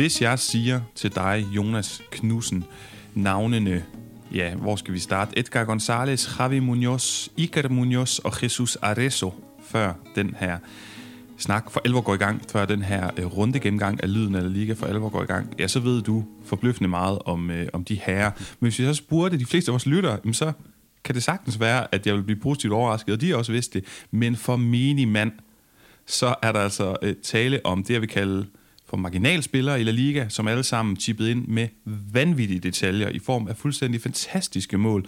Hvis jeg siger til dig, Jonas Knudsen, navnene, ja, hvor skal vi starte? Edgar González, Javi Munoz, Iker Munoz og Jesus Arezzo, før den her snak for alvor går i gang, før den her øh, runde gennemgang af lyden af Liga for alvor går i gang, ja, så ved du forbløffende meget om, øh, om de herrer. Men hvis vi så spurgte de fleste af vores lyttere, jamen så kan det sagtens være, at jeg vil blive positivt overrasket, og de har også vidst det. Men for menig mand, så er der altså øh, tale om det, jeg vil kalde for marginalspillere i La Liga, som alle sammen chippet ind med vanvittige detaljer i form af fuldstændig fantastiske mål.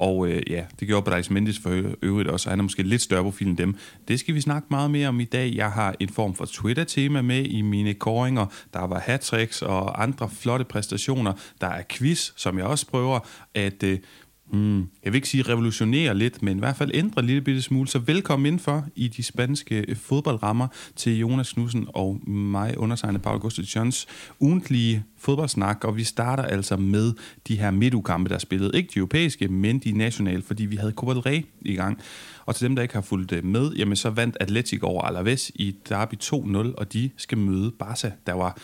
Og øh, ja, det gjorde Brais Mendes for øvrigt også, og han er måske lidt større profil end dem. Det skal vi snakke meget mere om i dag. Jeg har en form for Twitter-tema med i mine koringer. Der var hat og andre flotte præstationer. Der er quiz, som jeg også prøver at øh, mm, jeg vil ikke sige revolutionere lidt, men i hvert fald ændre en lille bitte smule. Så velkommen indenfor i de spanske øh, fodboldrammer til Jonas Knudsen og mig, undertegnet Paul Gustaf Jons ugentlige fodboldsnak, og vi starter altså med de her midtukampe, der spillede. Ikke de europæiske, men de nationale, fordi vi havde Copa del Rey i gang. Og til dem, der ikke har fulgt øh, med, jamen så vandt Atletic over Alaves i derby 2-0, og de skal møde Barca, der var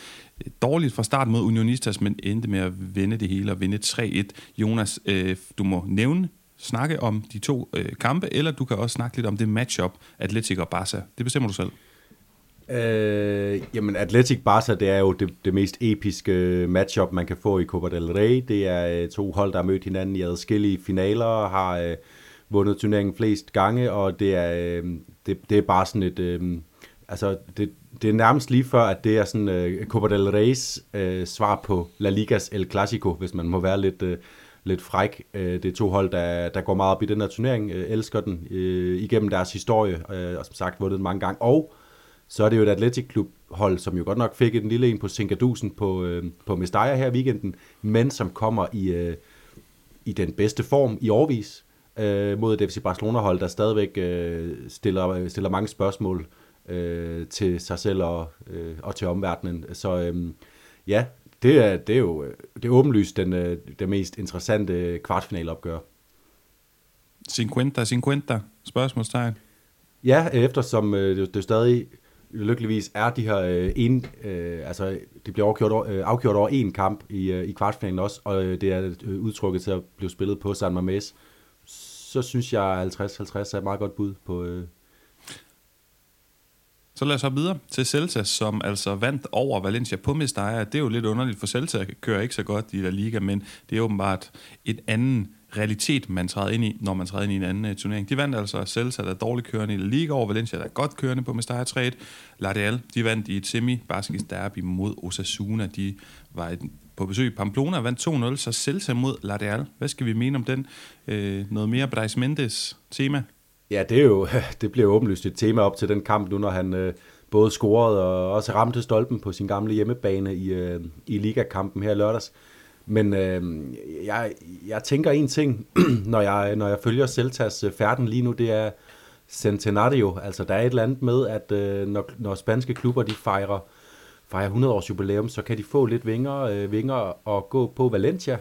dårligt fra start mod Unionistas, men endte med at vinde det hele og vinde 3-1. Jonas, øh, du må nævne, snakke om de to øh, kampe, eller du kan også snakke lidt om det matchup, Atletic og Barca. Det bestemmer du selv. Øh, jamen, Atletic Barca, det er jo det, det mest episke øh, matchup, man kan få i Copa del Rey. Det er øh, to hold, der har mødt hinanden i adskillige finaler og har øh, vundet turneringen flest gange, og det er, øh, det, det er bare sådan et... Øh, altså, det, det er nærmest lige før, at det er sådan øh, Copa del Rey's øh, svar på La Ligas El Clasico, hvis man må være lidt... Øh, lidt fræk. Øh, det er to hold, der, der går meget op i den her turnering, øh, elsker den øh, igennem deres historie, øh, og som sagt vundet den mange gange. Og så er det jo et Atletic Klub hold, som jo godt nok fik en lille en på Sinkadusen på, øh, på Mestalla her i weekenden, men som kommer i, øh, i den bedste form i årvis øh, mod et FC Barcelona-hold, der stadigvæk øh, stiller, stiller mange spørgsmål øh, til sig selv og, øh, og til omverdenen. Så øh, ja, det er, det er jo det er åbenlyst den, øh, den mest interessante kvartfinalopgør. 50-50 spørgsmålstegn. Ja, eftersom øh, det, det stadig lykkeligvis er de her øh, en, øh, altså det bliver afgjort, øh, afgjort over en kamp i, øh, i kvartfinalen også, og øh, det er øh, udtrykket til at blive spillet på San Mamés, så synes jeg 50-50 er et meget godt bud på, øh, så lad os hoppe videre til Celta, som altså vandt over Valencia på Mestalla. Det er jo lidt underligt, for Celta kører ikke så godt i La Liga, men det er åbenbart et anden realitet, man træder ind i, når man træder ind i en anden uh, turnering. De vandt altså Celta, der er dårligt kørende i La Liga over Valencia, der er godt kørende på Mestalla 3 Ladeal, de vandt i et semi-baskisk derby mod Osasuna. De var et, på besøg i Pamplona vandt 2-0, så Celta mod Ladeal. Hvad skal vi mene om den? Uh, noget mere Brais Mendes tema? Ja, det, er jo, det bliver åbenlyst et tema op til den kamp nu, når han øh, både scorede og også ramte stolpen på sin gamle hjemmebane i, øh, i ligakampen her lørdags. Men øh, jeg, jeg tænker en ting, når jeg, når jeg følger Celtas øh, færden lige nu, det er Centenario. Altså, der er et eller andet med, at øh, når, når spanske klubber de fejrer, fejrer 100 års jubilæum, så kan de få lidt vinger, øh, vinger og gå på Valencia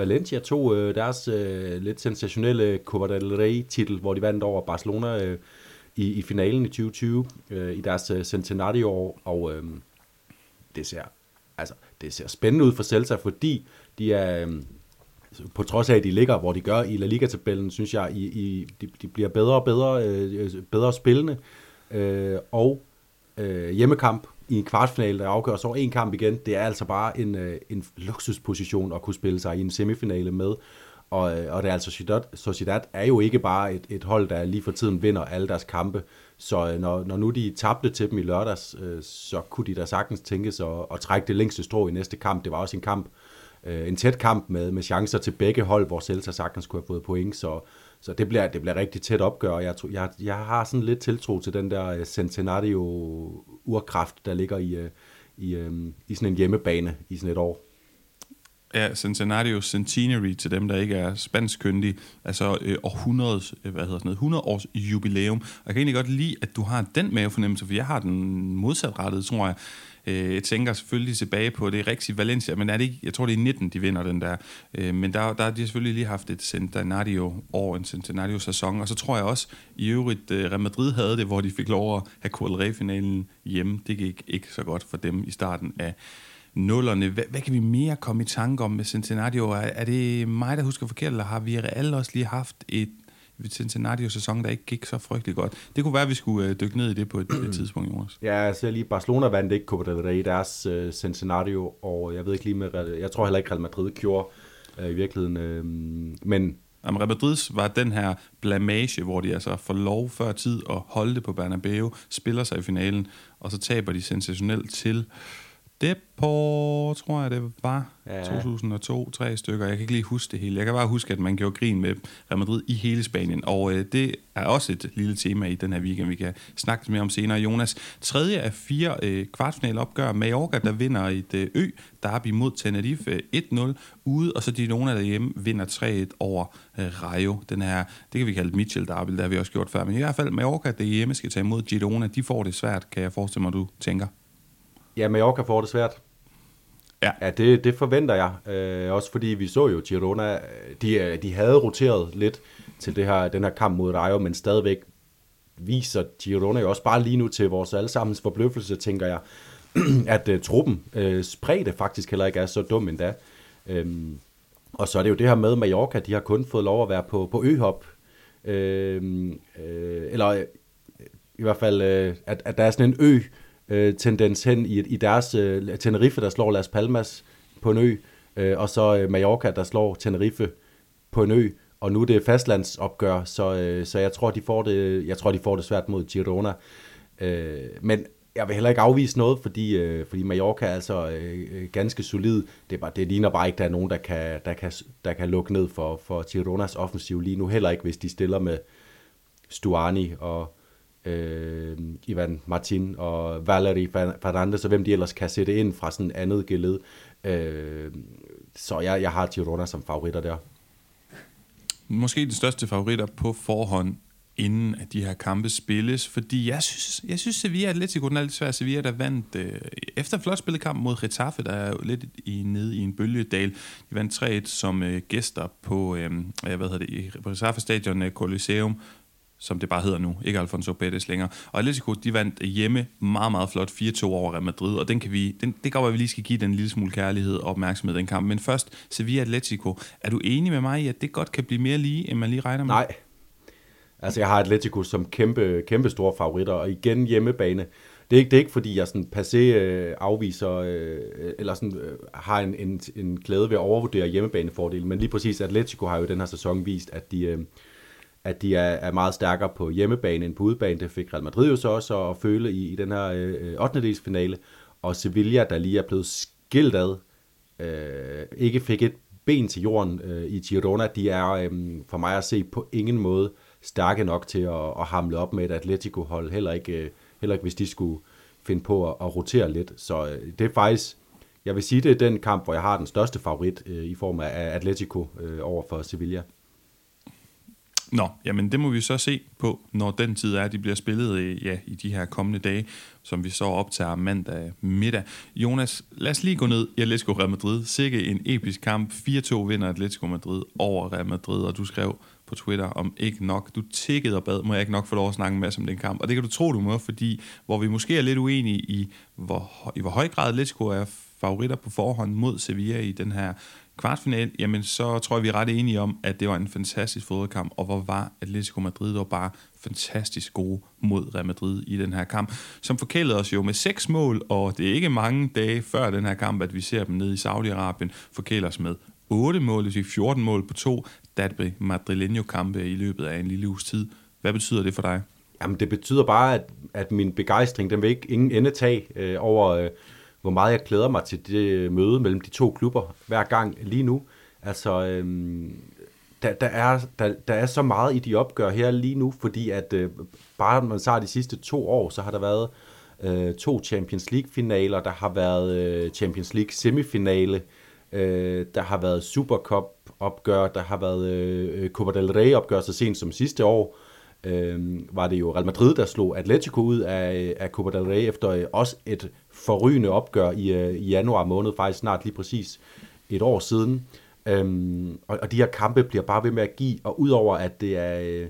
Valencia tog øh, deres øh, lidt sensationelle Copa del Rey-titel, hvor de vandt over Barcelona øh, i, i finalen i 2020 øh, i deres øh, centenario-år, og øh, det ser altså det ser spændende ud for Celta, fordi de er øh, på trods af, at de ligger, hvor de gør i La Liga-tabellen, synes jeg, i, i, de, de bliver bedre og bedre, øh, øh bedre spillende, øh, og øh, hjemmekamp i en kvartfinale, der afgøres over en kamp igen, det er altså bare en, øh, en luksusposition at kunne spille sig i en semifinale med. Og, øh, og det er altså Sociedad, Sociedad er jo ikke bare et, et hold, der lige for tiden vinder alle deres kampe. Så øh, når, når nu de tabte til dem i lørdags, øh, så kunne de da sagtens tænke sig at, at trække det længste strå i næste kamp. Det var også en kamp, øh, en tæt kamp med, med chancer til begge hold, hvor Celta sagtens kunne have fået point. Så, så det bliver, det bliver rigtig tæt opgør, jeg, tror, jeg, jeg har sådan lidt tiltro til den der øh, Centenario urkraft, der ligger i, øh, i, øh, i sådan en hjemmebane i sådan et år. Ja, Centenario Centenary til dem, der ikke er spanskkyndige, altså øh, århundredes, øh, hvad hedder sådan noget, 100 års jubilæum. Og jeg kan egentlig godt lide, at du har den mavefornemmelse, for jeg har den modsatrettede, tror jeg. Øh, jeg tænker selvfølgelig tilbage på det rigtige Valencia, men er det ikke, jeg tror det er 19, de vinder den der. Øh, men der, der har de selvfølgelig lige haft et Centenario-år, en Centenario-sæson, og så tror jeg også i øvrigt, øh, Real Madrid havde det, hvor de fik lov at have QLR-finalen hjemme. Det gik ikke så godt for dem i starten af nullerne. Hvad, hvad kan vi mere komme i tanke om med Centenario? Er, er det mig, der husker forkert, eller har vi alle også lige haft et Cincinnati-sæson, der ikke gik så frygtelig godt. Det kunne være, at vi skulle øh, dykke ned i det på et, et tidspunkt, Jonas. Ja, jeg ser lige, Barcelona vandt ikke Copa del Rey, deres uh, Cincinnati, og jeg ved ikke lige med, jeg tror heller ikke Real Madrid gjorde uh, i virkeligheden, uh, men Jamen, Real Madrid var den her blamage, hvor de altså får lov før tid at holde det på Bernabeu, spiller sig i finalen, og så taber de sensationelt til Depor, tror jeg det var, ja. 2002, tre stykker. Jeg kan ikke lige huske det hele. Jeg kan bare huske, at man gjorde grin med Real Madrid i hele Spanien, og øh, det er også et lille tema i den her weekend, vi kan snakke mere om senere. Jonas, tredje af fire øh, kvartfinalopgør. Mallorca, der vinder et øh, ø, derby mod Tenerife 1-0 ude, og så de nogle derhjemme vinder 3-1 over øh, Rayo. Den her, det kan vi kalde Mitchell derby, det har vi også gjort før. Men i hvert fald Mallorca, der hjemme skal tage imod Girona, de får det svært, kan jeg forestille mig, du tænker. Ja, Mallorca får det svært. Ja, ja det, det forventer jeg. Øh, også fordi vi så jo Girona, de, de havde roteret lidt til det her, den her kamp mod Rayo, men stadigvæk viser Girona jo også bare lige nu til vores allesammens forbløffelse, tænker jeg, at uh, truppen uh, spredte faktisk heller ikke er så dum endda. Um, og så er det jo det her med Mallorca, de har kun fået lov at være på, på øhop. Uh, uh, eller i hvert fald, uh, at, at der er sådan en ø, øh, tendens hen i, i deres øh, Tenerife, der slår Las Palmas på en ø, øh, og så øh, Mallorca, der slår Tenerife på en ø, og nu er det fastlandsopgør, så, øh, så jeg tror, de får det, jeg tror, de får det svært mod Girona. Øh, men jeg vil heller ikke afvise noget, fordi, øh, fordi Mallorca er altså øh, ganske solid. Det, er bare, det ligner bare ikke, at der er nogen, der kan, der kan, der kan lukke ned for, for Gironas offensiv lige nu. Heller ikke, hvis de stiller med Stuani og, øh, Ivan Martin og Valerie Fernandes, og hvem de ellers kan sætte ind fra sådan andet geled. Øh, så jeg, jeg har Girona som favoritter der. Måske de største favoritter på forhånd, inden at de her kampe spilles, fordi jeg synes, jeg synes Sevilla Atletico, den er lidt svær. Sevilla, der vandt øh, efter flot spillekamp mod Getafe, der er jo lidt i, nede i en bølgedal. De vandt 3-1 som øh, gæster på, øh, hvad hedder det, på Getafe Stadion øh, Coliseum, som det bare hedder nu, ikke Alfonso Pérez længere. Og Atletico, de vandt hjemme meget, meget flot 4-2 over Real Madrid, og den kan vi, den, det går, at vi lige skal give den en lille smule kærlighed og opmærksomhed den kamp. Men først, Sevilla Atletico. Er du enig med mig i, at det godt kan blive mere lige, end man lige regner med? Nej. Altså, jeg har Atletico som kæmpe, kæmpe store favoritter, og igen hjemmebane. Det er ikke, det er ikke fordi, jeg sådan passé øh, afviser, øh, eller sådan, øh, har en, en, en glæde ved at overvurdere hjemmebanefordelen, men lige præcis Atletico har jo den her sæson vist, at de, øh, at de er, er meget stærkere på hjemmebane end på udebane. Det fik Real Madrid jo så også at føle i, i den her øh, 8. finale. Og Sevilla, der lige er blevet skilt ad, øh, ikke fik et ben til jorden øh, i Girona. De er øh, for mig at se på ingen måde stærke nok til at, at hamle op med et Atletico-hold. Heller ikke, øh, heller ikke hvis de skulle finde på at, at rotere lidt. Så øh, det er faktisk, jeg vil sige, det er den kamp, hvor jeg har den største favorit øh, i form af Atletico øh, over for Sevilla. Nå, jamen det må vi så se på, når den tid er, de bliver spillet øh, ja, i de her kommende dage, som vi så optager mandag middag. Jonas, lad os lige gå ned i Atletico Real Madrid. Sikke en episk kamp. 4-2 vinder Atletico Madrid over Real Madrid, og du skrev på Twitter om ikke nok. Du tikkede og bad, må jeg ikke nok få lov at snakke en masse om den kamp. Og det kan du tro, du må, fordi hvor vi måske er lidt uenige i, hvor, i hvor høj grad Atletico er favoritter på forhånd mod Sevilla i den her kvartfinal, jamen så tror jeg, vi er ret enige om, at det var en fantastisk fodboldkamp, og hvor var Atletico Madrid var bare fantastisk gode mod Real Madrid i den her kamp, som forkælede os jo med seks mål, og det er ikke mange dage før den her kamp, at vi ser dem nede i Saudi-Arabien, forkæle os med 8 mål, det vil 14 mål på to Derby Madrileño-kampe i løbet af en lille uges tid. Hvad betyder det for dig? Jamen det betyder bare, at, at min begejstring, den vil ikke ingen ende tage øh, over... Øh hvor meget jeg glæder mig til det møde mellem de to klubber hver gang lige nu. Altså, øhm, der, der, er, der, der er så meget i de opgør her lige nu, fordi at øh, bare man tager de sidste to år, så har der været øh, to Champions League-finaler, der har været øh, Champions League semifinale, øh, der har været Supercup-opgør, der har været øh, Copa del Rey-opgør så sent som sidste år, øh, var det jo Real Madrid, der slog Atletico ud af, af Copa del Rey efter øh, også et forrygende opgør i, øh, i januar måned, faktisk snart lige præcis et år siden. Øhm, og, og de her kampe bliver bare ved med at give, og udover at det er øh,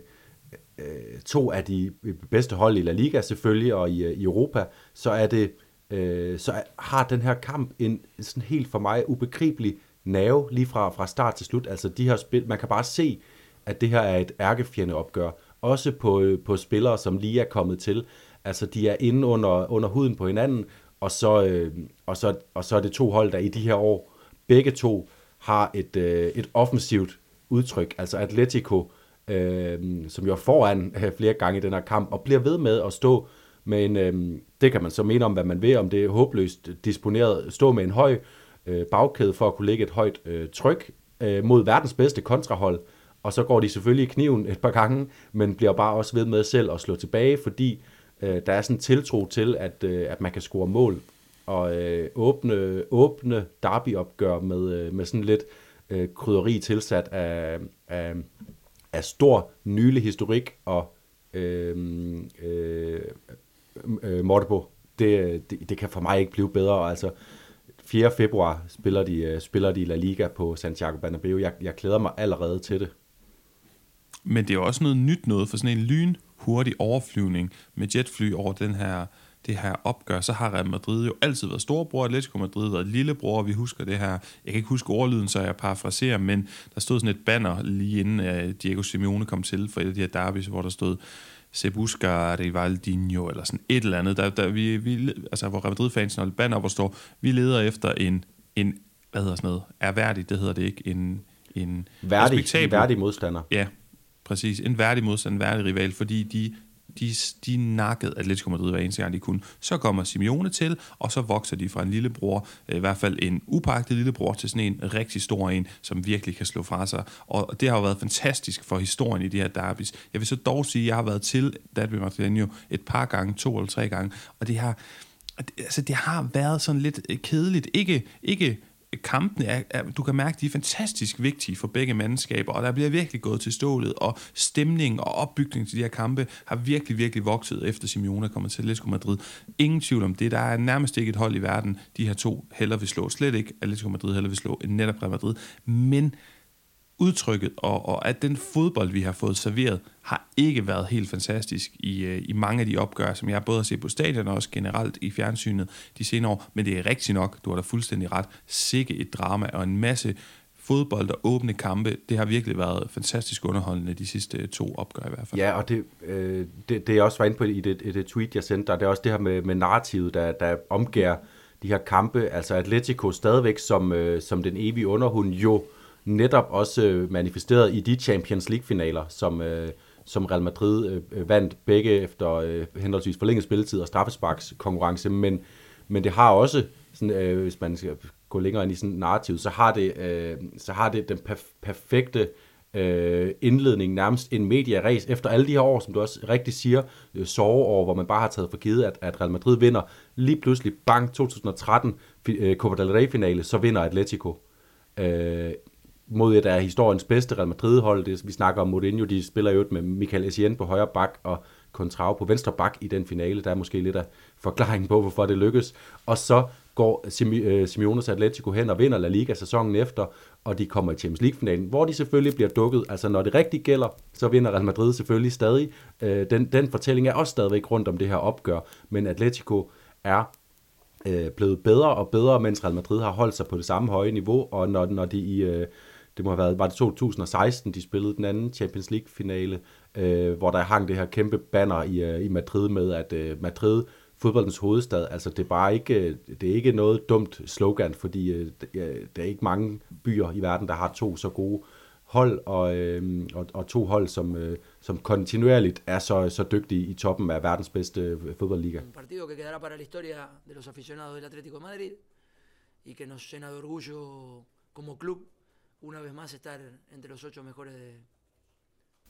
øh to af de bedste hold i La Liga selvfølgelig, og i, øh, i Europa, så er det øh, så har den her kamp en sådan helt for mig ubegribelig nerve lige fra, fra start til slut. Altså de her spil, man kan bare se, at det her er et ærkefjende opgør. Også på, øh, på spillere, som lige er kommet til. Altså de er inde under, under huden på hinanden, og så, øh, og, så, og så er det to hold, der i de her år, begge to har et, øh, et offensivt udtryk. Altså Atletico, øh, som jo er foran øh, flere gange i den her kamp, og bliver ved med at stå med en, øh, det kan man så mene om, hvad man vil, om det er håbløst disponeret, stå med en høj øh, bagkæde for at kunne lægge et højt øh, tryk øh, mod verdens bedste kontrahold, og så går de selvfølgelig i kniven et par gange, men bliver bare også ved med selv at slå tilbage, fordi øh, der er sådan en tiltro til, at, øh, at man kan score mål og øh, åbne, åbne derbyopgør med, øh, med sådan lidt øh, krydderi tilsat af, af, af stor nylig historik og øh, øh, øh, Mortebo. Det, det, det kan for mig ikke blive bedre. Altså, 4. februar spiller de, øh, spiller de La Liga på Santiago Bernabeu. Jeg, jeg glæder mig allerede til det. Men det er jo også noget nyt noget for sådan en lyn hurtig overflyvning med jetfly over den her, det her opgør, så har Real Madrid jo altid været storebror, Atletico Madrid været lillebror, vi husker det her, jeg kan ikke huske ordlyden, så jeg parafraserer, men der stod sådan et banner lige inden uh, Diego Simeone kom til for et af de her derbys, hvor der stod Se busca Rivaldinho, eller sådan et eller andet, der, der vi, vi, altså, hvor Real Madrid-fans holdt banner op og står, vi leder efter en, en hvad hedder sådan noget, er værdig, det hedder det ikke, en, en værdig, en værdig modstander. Ja, præcis. En værdig modstander, en værdig rival, fordi de, de, de nakkede Atletico Madrid hver eneste gang, de kunne. Så kommer Simeone til, og så vokser de fra en lillebror, øh, i hvert fald en upagtet lillebror, til sådan en rigtig stor en, som virkelig kan slå fra sig. Og det har jo været fantastisk for historien i de her derbys. Jeg vil så dog sige, at jeg har været til Derby Martino et par gange, to eller tre gange, og det har, altså det har været sådan lidt kedeligt. Ikke, ikke kampene er, er, du kan mærke, de er fantastisk vigtige for begge mandskaber, og der bliver virkelig gået til stålet, og stemning og opbygning til de her kampe har virkelig, virkelig vokset efter Simeone er kommet til Atletico Madrid. Ingen tvivl om det. Der er nærmest ikke et hold i verden, de her to heller vil slå. Slet ikke Atletico Madrid heller vil slå end netop Real Madrid. Men udtrykket, og, og at den fodbold, vi har fået serveret, har ikke været helt fantastisk i, øh, i mange af de opgør, som jeg både har set på stadion og også generelt i fjernsynet de senere år. Men det er rigtigt nok, du har da fuldstændig ret. Sikke et drama og en masse fodbold og åbne kampe. Det har virkelig været fantastisk underholdende de sidste øh, to opgør i hvert fald. Ja, og det, øh, det, det jeg også var inde på i det, i det tweet, jeg sendte dig, det er også det her med, med narrativet, der, der omgær de her kampe. Altså Atletico stadigvæk som, øh, som den evige underhund jo øh, netop også øh, manifesteret i de Champions League-finaler, som, øh, som Real Madrid øh, øh vandt begge efter øh, henholdsvis forlænget spilletid og straffesparks konkurrence, men, men det har også, sådan, øh, hvis man skal gå længere ind i sådan narrativ, så har det, øh, så har det den perf- perfekte øh, indledning, nærmest en medieræs efter alle de her år, som du også rigtig siger, øh, soveår, hvor man bare har taget for givet, at, at Real Madrid vinder. Lige pludselig, bang, 2013, øh, Copa del Rey-finale, så vinder Atletico. Øh, mod et af historiens bedste Real Madrid-hold. Det, vi snakker om Mourinho, de spiller jo med Michael Essien på højre bak og Contrao på venstre bak i den finale. Der er måske lidt af forklaringen på, hvorfor det lykkes. Og så går øh, Simeones Atletico hen og vinder La Liga sæsonen efter, og de kommer i Champions League-finalen, hvor de selvfølgelig bliver dukket. Altså når det rigtigt gælder, så vinder Real Madrid selvfølgelig stadig. Øh, den, den fortælling er også stadigvæk rundt om det her opgør, men Atletico er øh, blevet bedre og bedre, mens Real Madrid har holdt sig på det samme høje niveau, og når, når de i det må have været, var det 2016, de spillede den anden Champions League-finale, øh, hvor der hang det her kæmpe banner i, øh, i Madrid med, at øh, Madrid, fodboldens hovedstad, altså det er bare ikke, øh, det er ikke noget dumt slogan, fordi øh, der er ikke mange byer i verden, der har to så gode hold, og, øh, og, og to hold, som, øh, som kontinuerligt er så, så dygtige i toppen af verdens bedste øh, fodboldliga. Un partido que quedará para la historia de los aficionados del Atlético de Madrid y que nos llena de orgullo como club una vez más estar entre los ocho mejores de,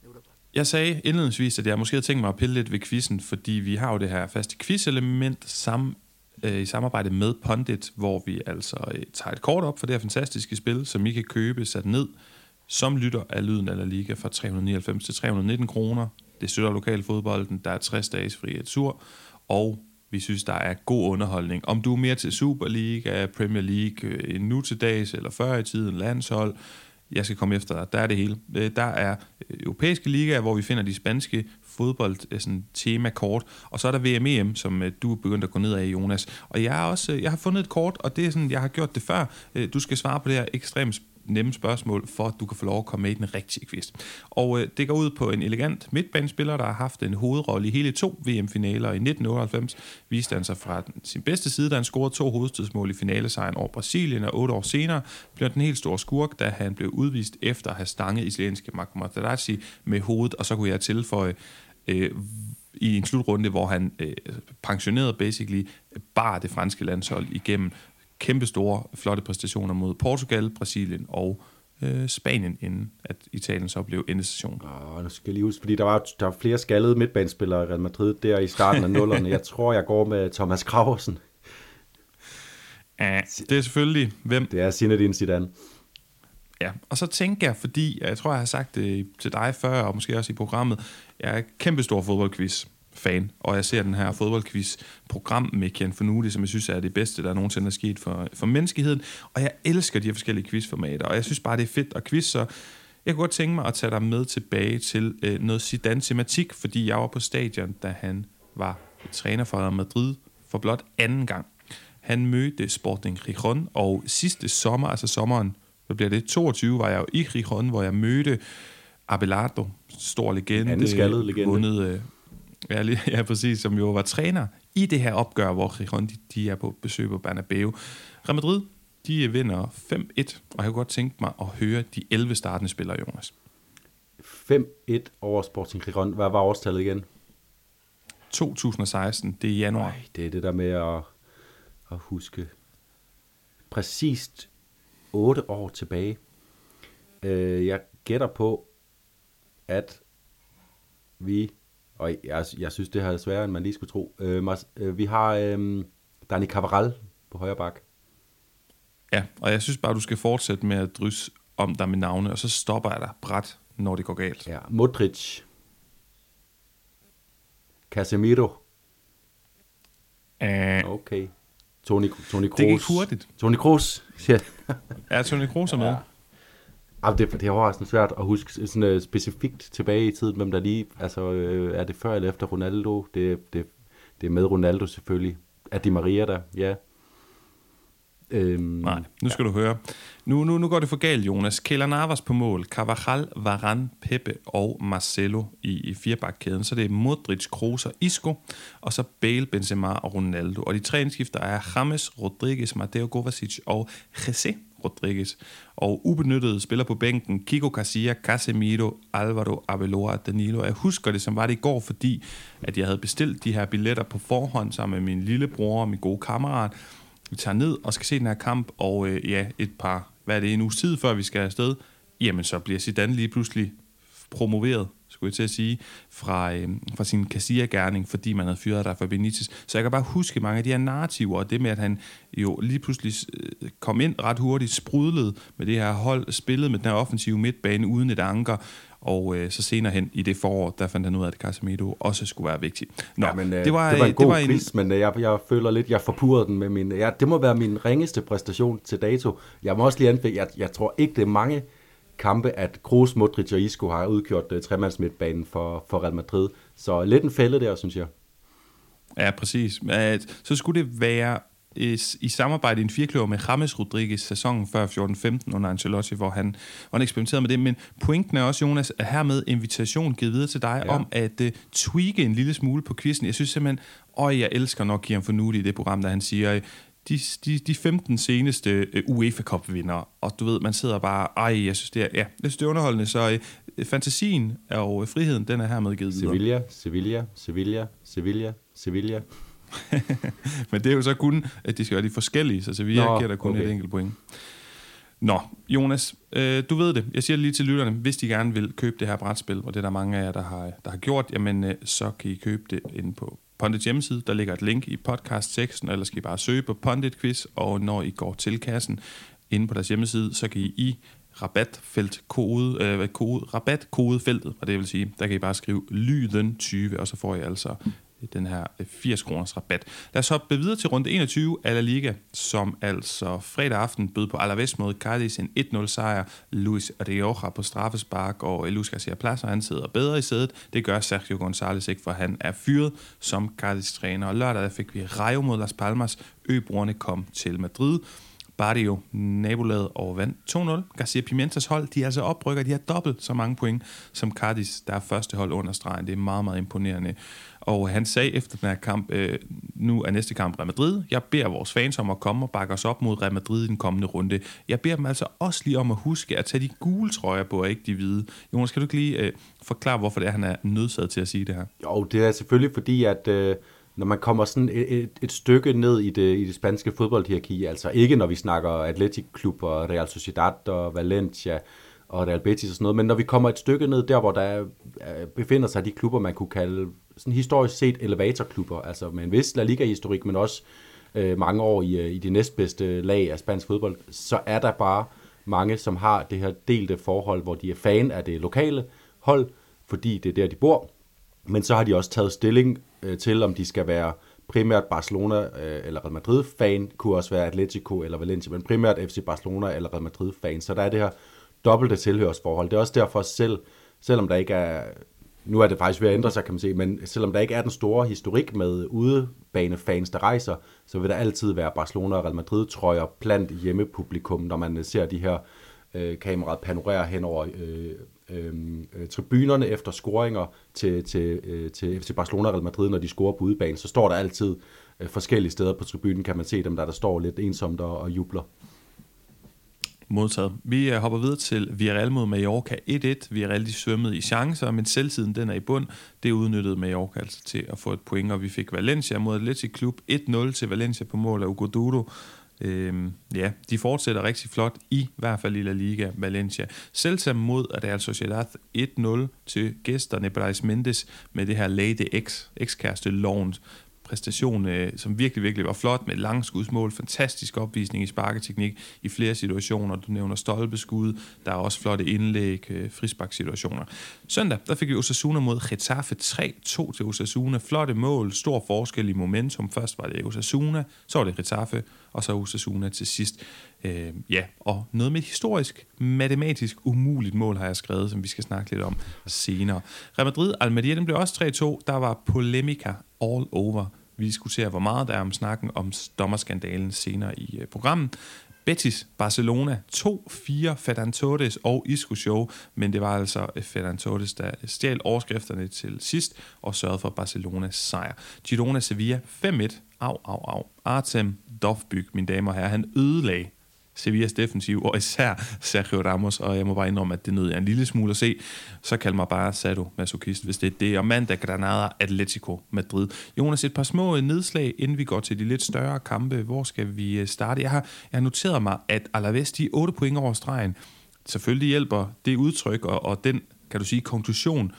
de Europa. Jeg sagde indledningsvis, at jeg måske havde tænkt mig at pille lidt ved quizzen, fordi vi har jo det her faste quiz-element sammen, øh, i samarbejde med Pondit, hvor vi altså øh, tager et kort op for det her fantastiske spil, som I kan købe sat ned som lytter af Lyden eller Liga fra 399 til 319 kroner. Det støtter lokal fodbolden, der er 60 dages fri et sur, og vi synes, der er god underholdning. Om du er mere til Superliga, Premier League, øh, en nu til dags eller før i tiden, landshold, jeg skal komme efter dig. Der er det hele. Øh, der er øh, europæiske ligaer, hvor vi finder de spanske fodbold sådan, tema kort, og så er der VMEM, som du er begyndt at gå ned af, Jonas. Og jeg, er også, jeg har fundet et kort, og det er sådan, jeg har gjort det før. Du skal svare på det her ekstremt nemme spørgsmål, for at du kan få lov at komme med i den rigtige quiz. Og øh, det går ud på en elegant midtbanespiller, der har haft en hovedrolle i hele to VM-finaler. I 1998 viste han sig fra sin bedste side, da han scorede to hovedstødsmål i finalesejren over Brasilien, og otte år senere blev den helt store skurk, da han blev udvist efter at have stanget italienske Marco Materazzi med hovedet, og så kunne jeg tilføje øh, i en slutrunde, hvor han øh, pensionerede basically bare det franske landshold igennem kæmpe store, flotte præstationer mod Portugal, Brasilien og øh, Spanien, inden at Italien så blev endestation. Åh, nu skal jeg lige huske, fordi der var, der var flere skaldede midtbanespillere i Real Madrid der i starten af nullerne. jeg tror, jeg går med Thomas Graversen. Ja, det er selvfølgelig hvem? Det er Zinedine Zidane. Ja, og så tænker jeg, fordi jeg tror, jeg har sagt det til dig før, og måske også i programmet, jeg er kæmpe stor fodboldquiz fan, og jeg ser den her fodboldquiz-program med Ken Fornuti, som jeg synes er det bedste, der nogensinde er sket for, for menneskeheden, og jeg elsker de her forskellige quizformater, og jeg synes bare, det er fedt at quiz, så jeg kunne godt tænke mig at tage dig med tilbage til øh, noget Zidane-tematik, fordi jeg var på stadion, da han var træner for Madrid for blot anden gang. Han mødte Sporting Gijon, og sidste sommer, altså sommeren, hvad bliver det, 22, var jeg jo i Gijon, hvor jeg mødte Abelardo, stor legende, legende. vundet, øh, Ja, lige, ja, præcis, som jo var træner i det her opgør, hvor Gijon de, de er på besøg på Bernabeu. Real Madrid, de vinder 5-1, og jeg kunne godt tænke mig at høre de 11 startende spillere, Jonas. 5-1 over Sporting Gijon. Hvad var årstallet igen? 2016, det er januar. Nej, det er det der med at, at huske. Præcist 8 år tilbage. Øh, jeg gætter på, at vi og jeg, jeg synes, det har sværere, end man lige skulle tro. Øh, øh, vi har øh, Dani Cavaral på højre bak. Ja, og jeg synes bare, du skal fortsætte med at drysse om dig med navne, og så stopper jeg dig bræt, når det går galt. Ja, Modric. Casemiro. Uh, okay. Tony, Tony Kroos. Det gik hurtigt. Tony Kroos. ja, Tony Kroos er med. Ja. Ah, det, det er overraskende svært at huske sådan, uh, specifikt tilbage i tiden, hvem der lige, altså uh, er det før eller efter Ronaldo? Det, det, det er med Ronaldo selvfølgelig. Er Di Maria der? Ja. Øhm, Nej, nu skal ja. du høre. Nu, nu, nu går det for galt, Jonas. Keylor Navas på mål, Carvajal, Varane, Pepe og Marcelo i, i firebakkæden. Så det er Modric, Kroos og Isco, og så Bale, Benzema og Ronaldo. Og de tre indskifter er James, Rodriguez, Mateo Kovacic og Jesse Rodriguez. Og ubenyttede spiller på bænken, Kiko Casilla, Casemiro, Alvaro, Abeloa, Danilo. Jeg husker det, som var det i går, fordi at jeg havde bestilt de her billetter på forhånd sammen med min lillebror og min gode kammerat. Vi tager ned og skal se den her kamp, og øh, ja, et par, hvad er det, en uge tid før vi skal afsted, jamen så bliver Zidane lige pludselig promoveret skulle jeg til at sige, fra, øh, fra sin Casilla-gerning, fordi man havde fyret der for Benitez. Så jeg kan bare huske mange af de her narrativer, og det med, at han jo lige pludselig øh, kom ind ret hurtigt, sprudlede med det her hold, spillede med den her offensive midtbane uden et anker, og øh, så senere hen i det forår, der fandt han ud af, at Casemiro også skulle være vigtig. Nå, ja, men, øh, det, var, det var en god det var quiz, en... men øh, jeg, jeg føler lidt, jeg forpurrede den med min... Ja, det må være min ringeste præstation til dato. Jeg må også lige anfælde, jeg, jeg tror ikke, det er mange kampe, at Kroos, Modric og Isco har udgjort uh, tremandsmidtbanen for, for Real Madrid. Så lidt en fælde der, synes jeg. Ja, præcis. Så skulle det være i, i samarbejde i en firkløver med James Rodriguez sæsonen før 14-15 under Ancelotti, hvor han, hvor han eksperimenterede med det. Men pointen er også, Jonas, at hermed invitation givet videre til dig ja. om at uh, tweake en lille smule på quizzen. Jeg synes simpelthen, og jeg elsker nok Kian Fornuti i det program, der han siger, de, de, de 15 seneste uh, UEFA Cup vinder, og du ved, man sidder bare, ej, jeg synes det er, ja, jeg synes det er underholdende, så uh, fantasien og uh, friheden, den er hermed givet Sevilla, Sevilla, Sevilla, Sevilla, Sevilla. Men det er jo så kun, at de skal være de forskellige, så Sevilla Nå, giver der kun okay. et enkelt point. Nå, Jonas, øh, du ved det. Jeg siger det lige til lytterne. Hvis de gerne vil købe det her brætspil, og det er der mange af jer, der har, der har gjort, jamen øh, så kan I købe det inde på Pondit hjemmeside. Der ligger et link i podcast-teksten, eller skal I bare søge på Pondit Quiz, og når I går til kassen inde på deres hjemmeside, så kan I i rabatfelt kode, øh, kode, rabatkodefeltet, og det vil sige, der kan I bare skrive lyden 20, og så får I altså den her øh, 80 kroners rabat. Lad os hoppe videre til runde 21 af La Liga, som altså fredag aften bød på Alaves mod Cardis en 1-0 sejr. Luis Rioja på straffespark, og Luis Garcia Plaza, han sidder bedre i sædet. Det gør Sergio González ikke, for han er fyret som Cardis træner. Og lørdag fik vi Rayo mod Las Palmas. Øbrugerne kom til Madrid. Barrio nabolaget og vandt 2-0. Garcia Pimentas hold, de er altså oprykker, de har dobbelt så mange point som Cardis, der er første hold under stregen. Det er meget, meget imponerende. Og han sagde efter den her kamp, øh, nu er næste kamp Real Madrid. Jeg beder vores fans om at komme og bakke os op mod Real Madrid i den kommende runde. Jeg beder dem altså også lige om at huske at tage de gule trøjer på, og ikke de hvide. Jonas, kan du ikke lige øh, forklare, hvorfor det er, han er nødsaget til at sige det her? Jo, det er selvfølgelig fordi, at... Øh når man kommer sådan et, et, et stykke ned i det, i det spanske fodboldhierarki, altså ikke når vi snakker Atletic Klub og Real Sociedad og Valencia og Real Betis og sådan noget, men når vi kommer et stykke ned der, hvor der øh, befinder sig de klubber, man kunne kalde sådan historisk set elevatorklubber, altså med en vis La Liga-historik, men også øh, mange år i, øh, i de næstbedste lag af spansk fodbold, så er der bare mange, som har det her delte forhold, hvor de er fan af det lokale hold, fordi det er der, de bor, men så har de også taget stilling øh, til, om de skal være primært Barcelona øh, eller Real Madrid-fan, kunne også være Atletico eller Valencia, men primært FC Barcelona eller Real Madrid-fan. Så der er det her dobbelte tilhørsforhold. Det er også derfor selv, selvom der ikke er, nu er det faktisk ved at ændre sig, kan man sige, men selvom der ikke er den store historik med udebanefans, der rejser, så vil der altid være Barcelona og Real Madrid-trøjer blandt hjemmepublikum, når man øh, ser de her øh, kameraet panorere hen over øh, øh, øh, tribunerne efter scoringer til, til, øh, til FC Barcelona og Real Madrid, når de scorer på udebane, så står der altid øh, forskellige steder på tribunen, kan man se dem, der, der står lidt ensomt og, og jubler. Modtaget. Vi øh, hopper videre til Villarreal mod Mallorca 1-1. Villarreal de svømmede i chancer, men selvtiden den er i bund. Det udnyttede Mallorca altså til at få et point, og vi fik Valencia mod Atletic Klub 1-0 til Valencia på mål af Ugo Dudo. Øhm, ja, de fortsætter rigtig flot, i hvert fald i La Liga Valencia. Celta mod Real Sociedad 1-0 til gæsterne Brais Mendes med det her Lady X, ekskæreste Lovens præstation, øh, som virkelig, virkelig var flot, med langskudsmål, fantastisk opvisning i sparketeknik i flere situationer. Du nævner stolpeskud, der er også flotte indlæg, øh, frisparksituationer. Søndag, der fik vi Osasuna mod Getafe 3-2 til Osasuna. Flotte mål, stor forskel i momentum. Først var det Osasuna, så var det Getafe, og så Osasuna til sidst. Øh, ja, og noget med et historisk, matematisk umuligt mål har jeg skrevet, som vi skal snakke lidt om senere. Real Madrid, Almeria, den blev også 3-2. Der var polemika all over. Vi diskuterer, hvor meget der er om snakken om dommerskandalen senere i øh, programmet. Betis, Barcelona, 2-4 Ferran Torres og Isco Show, men det var altså øh, Ferran Torres, der øh, stjal overskrifterne til sidst og sørgede for Barcelonas sejr. Girona Sevilla 5-1. Au, au, au. Artem Dovbyk, mine damer og herrer, han ødelagde Sevillas defensiv, og især Sergio Ramos, og jeg må bare indrømme, at det nød jeg en lille smule at se. Så kald mig bare Sado Masochist, hvis det er det. Og mandag Granada, Atletico Madrid. Jonas, et par små nedslag, inden vi går til de lidt større kampe. Hvor skal vi øh, starte? Jeg har, jeg har noteret mig, at Alaves, de er 8 point over stregen. Selvfølgelig hjælper det udtryk, og, og den, kan du sige, konklusion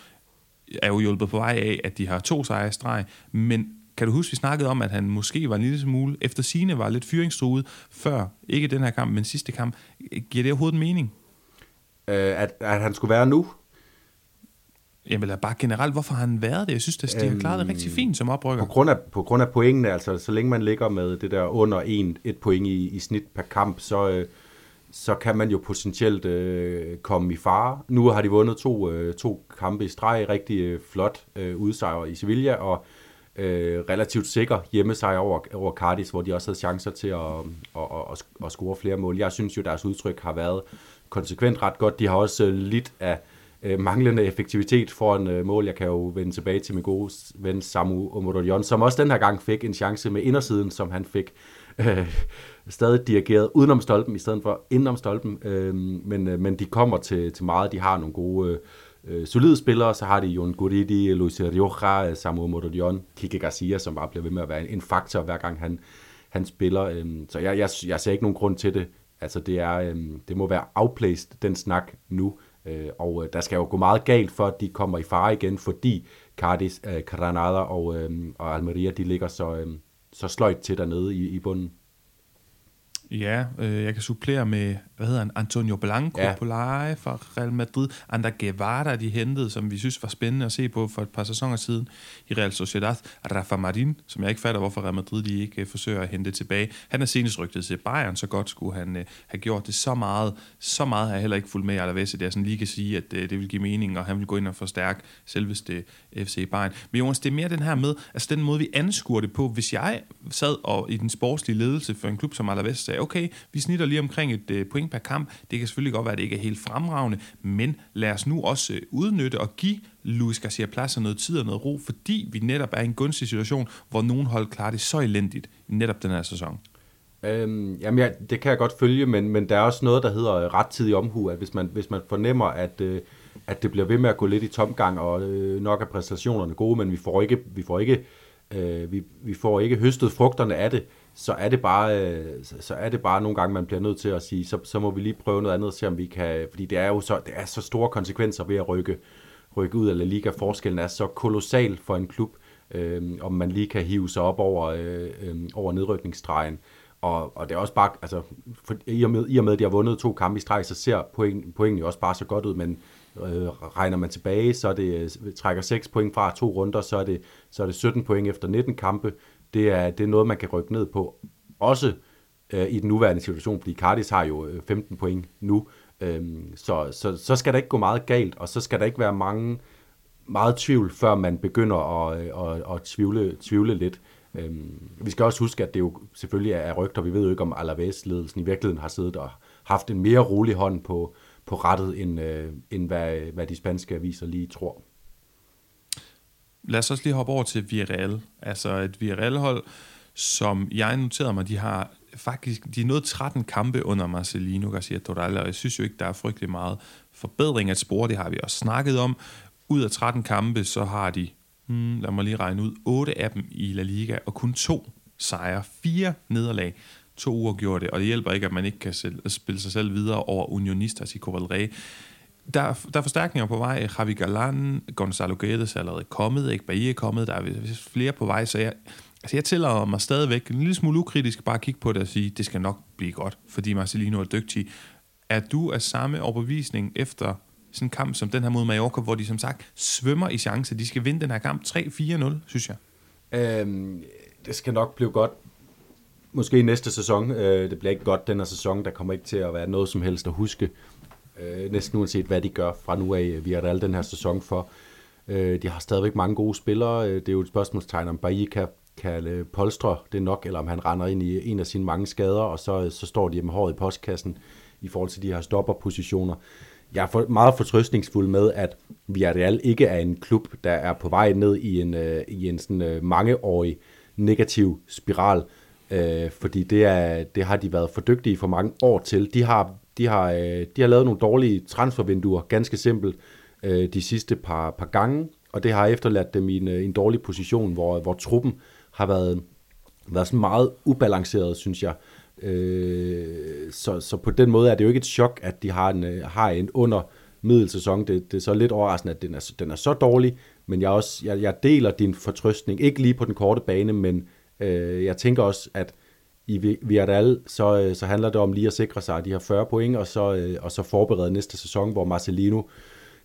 er jo hjulpet på vej af, at de har to sejre i streg, men kan du huske, vi snakkede om, at han måske var en lille smule, efter sine var lidt fyringstruet før, ikke den her kamp, men sidste kamp. Giver det overhovedet mening? Øh, at, at han skulle være nu? Jamen, eller bare generelt, hvorfor har han været det? Jeg synes, at de har klaret det rigtig øhm, fint som oprykker. På grund, af, på grund af pointene, altså så længe man ligger med det der under en, et point i, i snit per kamp, så, øh, så kan man jo potentielt øh, komme i fare. Nu har de vundet to, øh, to kampe i streg, rigtig øh, flot øh, udsejr i Sevilla, og øh, relativt sikker hjemmesejr over, over Cardis, hvor de også havde chancer til at, at, at, at, score flere mål. Jeg synes jo, deres udtryk har været konsekvent ret godt. De har også øh, lidt af øh, manglende effektivitet for en øh, mål. Jeg kan jo vende tilbage til min gode ven Samu Omodolion, som også den her gang fik en chance med indersiden, som han fik øh, stadig dirigeret udenom stolpen i stedet for indenom stolpen. Øh, men, øh, men de kommer til, til meget. De har nogle gode... Øh, øh, solide spillere, så har de Jon Guridi, Luis Rioja, Samuel Morodion, Kike Garcia, som bare bliver ved med at være en faktor, hver gang han, han spiller. Øh, så jeg, jeg, jeg ser ikke nogen grund til det. Altså det, er, øh, det må være outplaced, den snak nu. Øh, og øh, der skal jo gå meget galt, for at de kommer i fare igen, fordi Cardis, øh, Granada og, øh, og Almeria, de ligger så, øh, så sløjt til dernede i, i bunden. Ja, øh, jeg kan supplere med, hvad hedder han, Antonio Blanco ja. på leje fra Real Madrid. Ander Guevara, de hentede, som vi synes var spændende at se på for et par sæsoner siden i Real Sociedad. Rafa Marin, som jeg ikke fatter, hvorfor Real Madrid de ikke øh, forsøger at hente tilbage. Han er senest rygtet til Bayern, så godt skulle han øh, have gjort det så meget. Så meget har jeg heller ikke fulgt med i Alaves, at jeg sådan lige kan sige, at øh, det vil give mening, og han vil gå ind og forstærke selveste FC Bayern. Men Jonas, det er mere den her med, altså den måde, vi anskuer det på. Hvis jeg sad og i den sportslige ledelse for en klub som Alaves sagde, okay, vi snitter lige omkring et øh, point per kamp. Det kan selvfølgelig godt være, at det ikke er helt fremragende, men lad os nu også øh, udnytte og give Luis Garcia Plaza noget tid og noget ro, fordi vi netop er i en gunstig situation, hvor nogen hold klarer det så elendigt netop den her sæson. Øhm, jamen ja, det kan jeg godt følge, men, men der er også noget, der hedder øh, rettidig omhu, at hvis man, hvis man fornemmer, at, øh, at det bliver ved med at gå lidt i tomgang, og øh, nok er præstationerne gode, men vi får ikke, vi får ikke, øh, vi, vi får ikke høstet frugterne af det, så er det bare, øh, så er det bare nogle gange, man bliver nødt til at sige, så, så må vi lige prøve noget andet og se, om vi kan, fordi det er jo så, det er så store konsekvenser ved at rykke, rykke ud af La Liga. Forskellen er så kolossal for en klub, øh, om man lige kan hive sig op over, øh, øh, over nedrykningsstregen. Og, og det er også bare, altså, for, i, og med, i og med, at de har vundet to kampe i streg, så ser point, pointene jo også bare så godt ud, men øh, regner man tilbage, så er det, trækker 6 point fra to runder, så er det, så er det 17 point efter 19 kampe, det er, det er noget, man kan rykke ned på. Også øh, i den nuværende situation, fordi Cardis har jo øh, 15 point nu. øh, så, så, så skal der ikke gå meget galt, og så skal der ikke være mange meget tvivl, før man begynder at, at, at, at tvivle, tvivle lidt. Øhm, vi skal også huske, at det jo selvfølgelig er rygter. Vi ved jo ikke, om Alaves-ledelsen i virkeligheden har siddet og haft en mere rolig hånd på, på rettet, end, øh, end hvad, hvad de spanske aviser lige tror. Lad os også lige hoppe over til Villarreal. Altså et Villarreal-hold, som jeg noterede mig, de har faktisk, de er nået 13 kampe under Marcelino Garcia Toral, og jeg synes jo ikke, der er frygtelig meget forbedring at spore, det har vi også snakket om. Ud af 13 kampe, så har de, hmm, lad mig lige regne ud, 8 af dem i La Liga, og kun to sejre, fire nederlag, to uger gjorde det, og det hjælper ikke, at man ikke kan spille sig selv videre over Unionistas i Copa der, der er forstærkninger på vej. Javi Galan, Gonzalo Guedes er allerede kommet, ikke Bahia er kommet, der er flere på vej, så jeg, altså jeg tillader mig stadigvæk en lille smule ukritisk bare at kigge på det og sige, det skal nok blive godt, fordi Marcelino er dygtig. Er du af samme overbevisning efter sådan en kamp som den her mod Mallorca, hvor de som sagt svømmer i chance. De skal vinde den her kamp 3-4-0, synes jeg. Øhm, det skal nok blive godt. Måske i næste sæson. Øh, det bliver ikke godt den her sæson. Der kommer ikke til at være noget som helst at huske øh, næsten uanset hvad de gør fra nu af. Vi har den her sæson for. Øh, de har stadigvæk mange gode spillere. Øh, det er jo et spørgsmålstegn, om Bailly kan, kan øh, polstre det nok, eller om han render ind i en af sine mange skader, og så, så står de med håret i postkassen i forhold til de her stopperpositioner. Jeg er for, meget fortrøstningsfuld med, at Villarreal ikke er en klub, der er på vej ned i en, øh, i en sådan, øh, mangeårig negativ spiral, øh, fordi det, er, det har de været for dygtige for mange år til. De har de har, øh, de har lavet nogle dårlige transfervinduer, ganske simpelt, øh, de sidste par, par gange, og det har efterladt dem i en, øh, en dårlig position, hvor, hvor truppen har været, været sådan meget ubalanceret, synes jeg. Øh, så, så på den måde er det jo ikke et chok, at de har en, øh, har en under middelsæson. Det, det er så lidt overraskende, at den er, den er så dårlig, men jeg, også, jeg, jeg deler din fortrøstning, ikke lige på den korte bane, men øh, jeg tænker også, at i Villarreal, så, øh, så handler det om lige at sikre sig, at de har 40 point, og så, øh, og så forberede næste sæson, hvor Marcelino,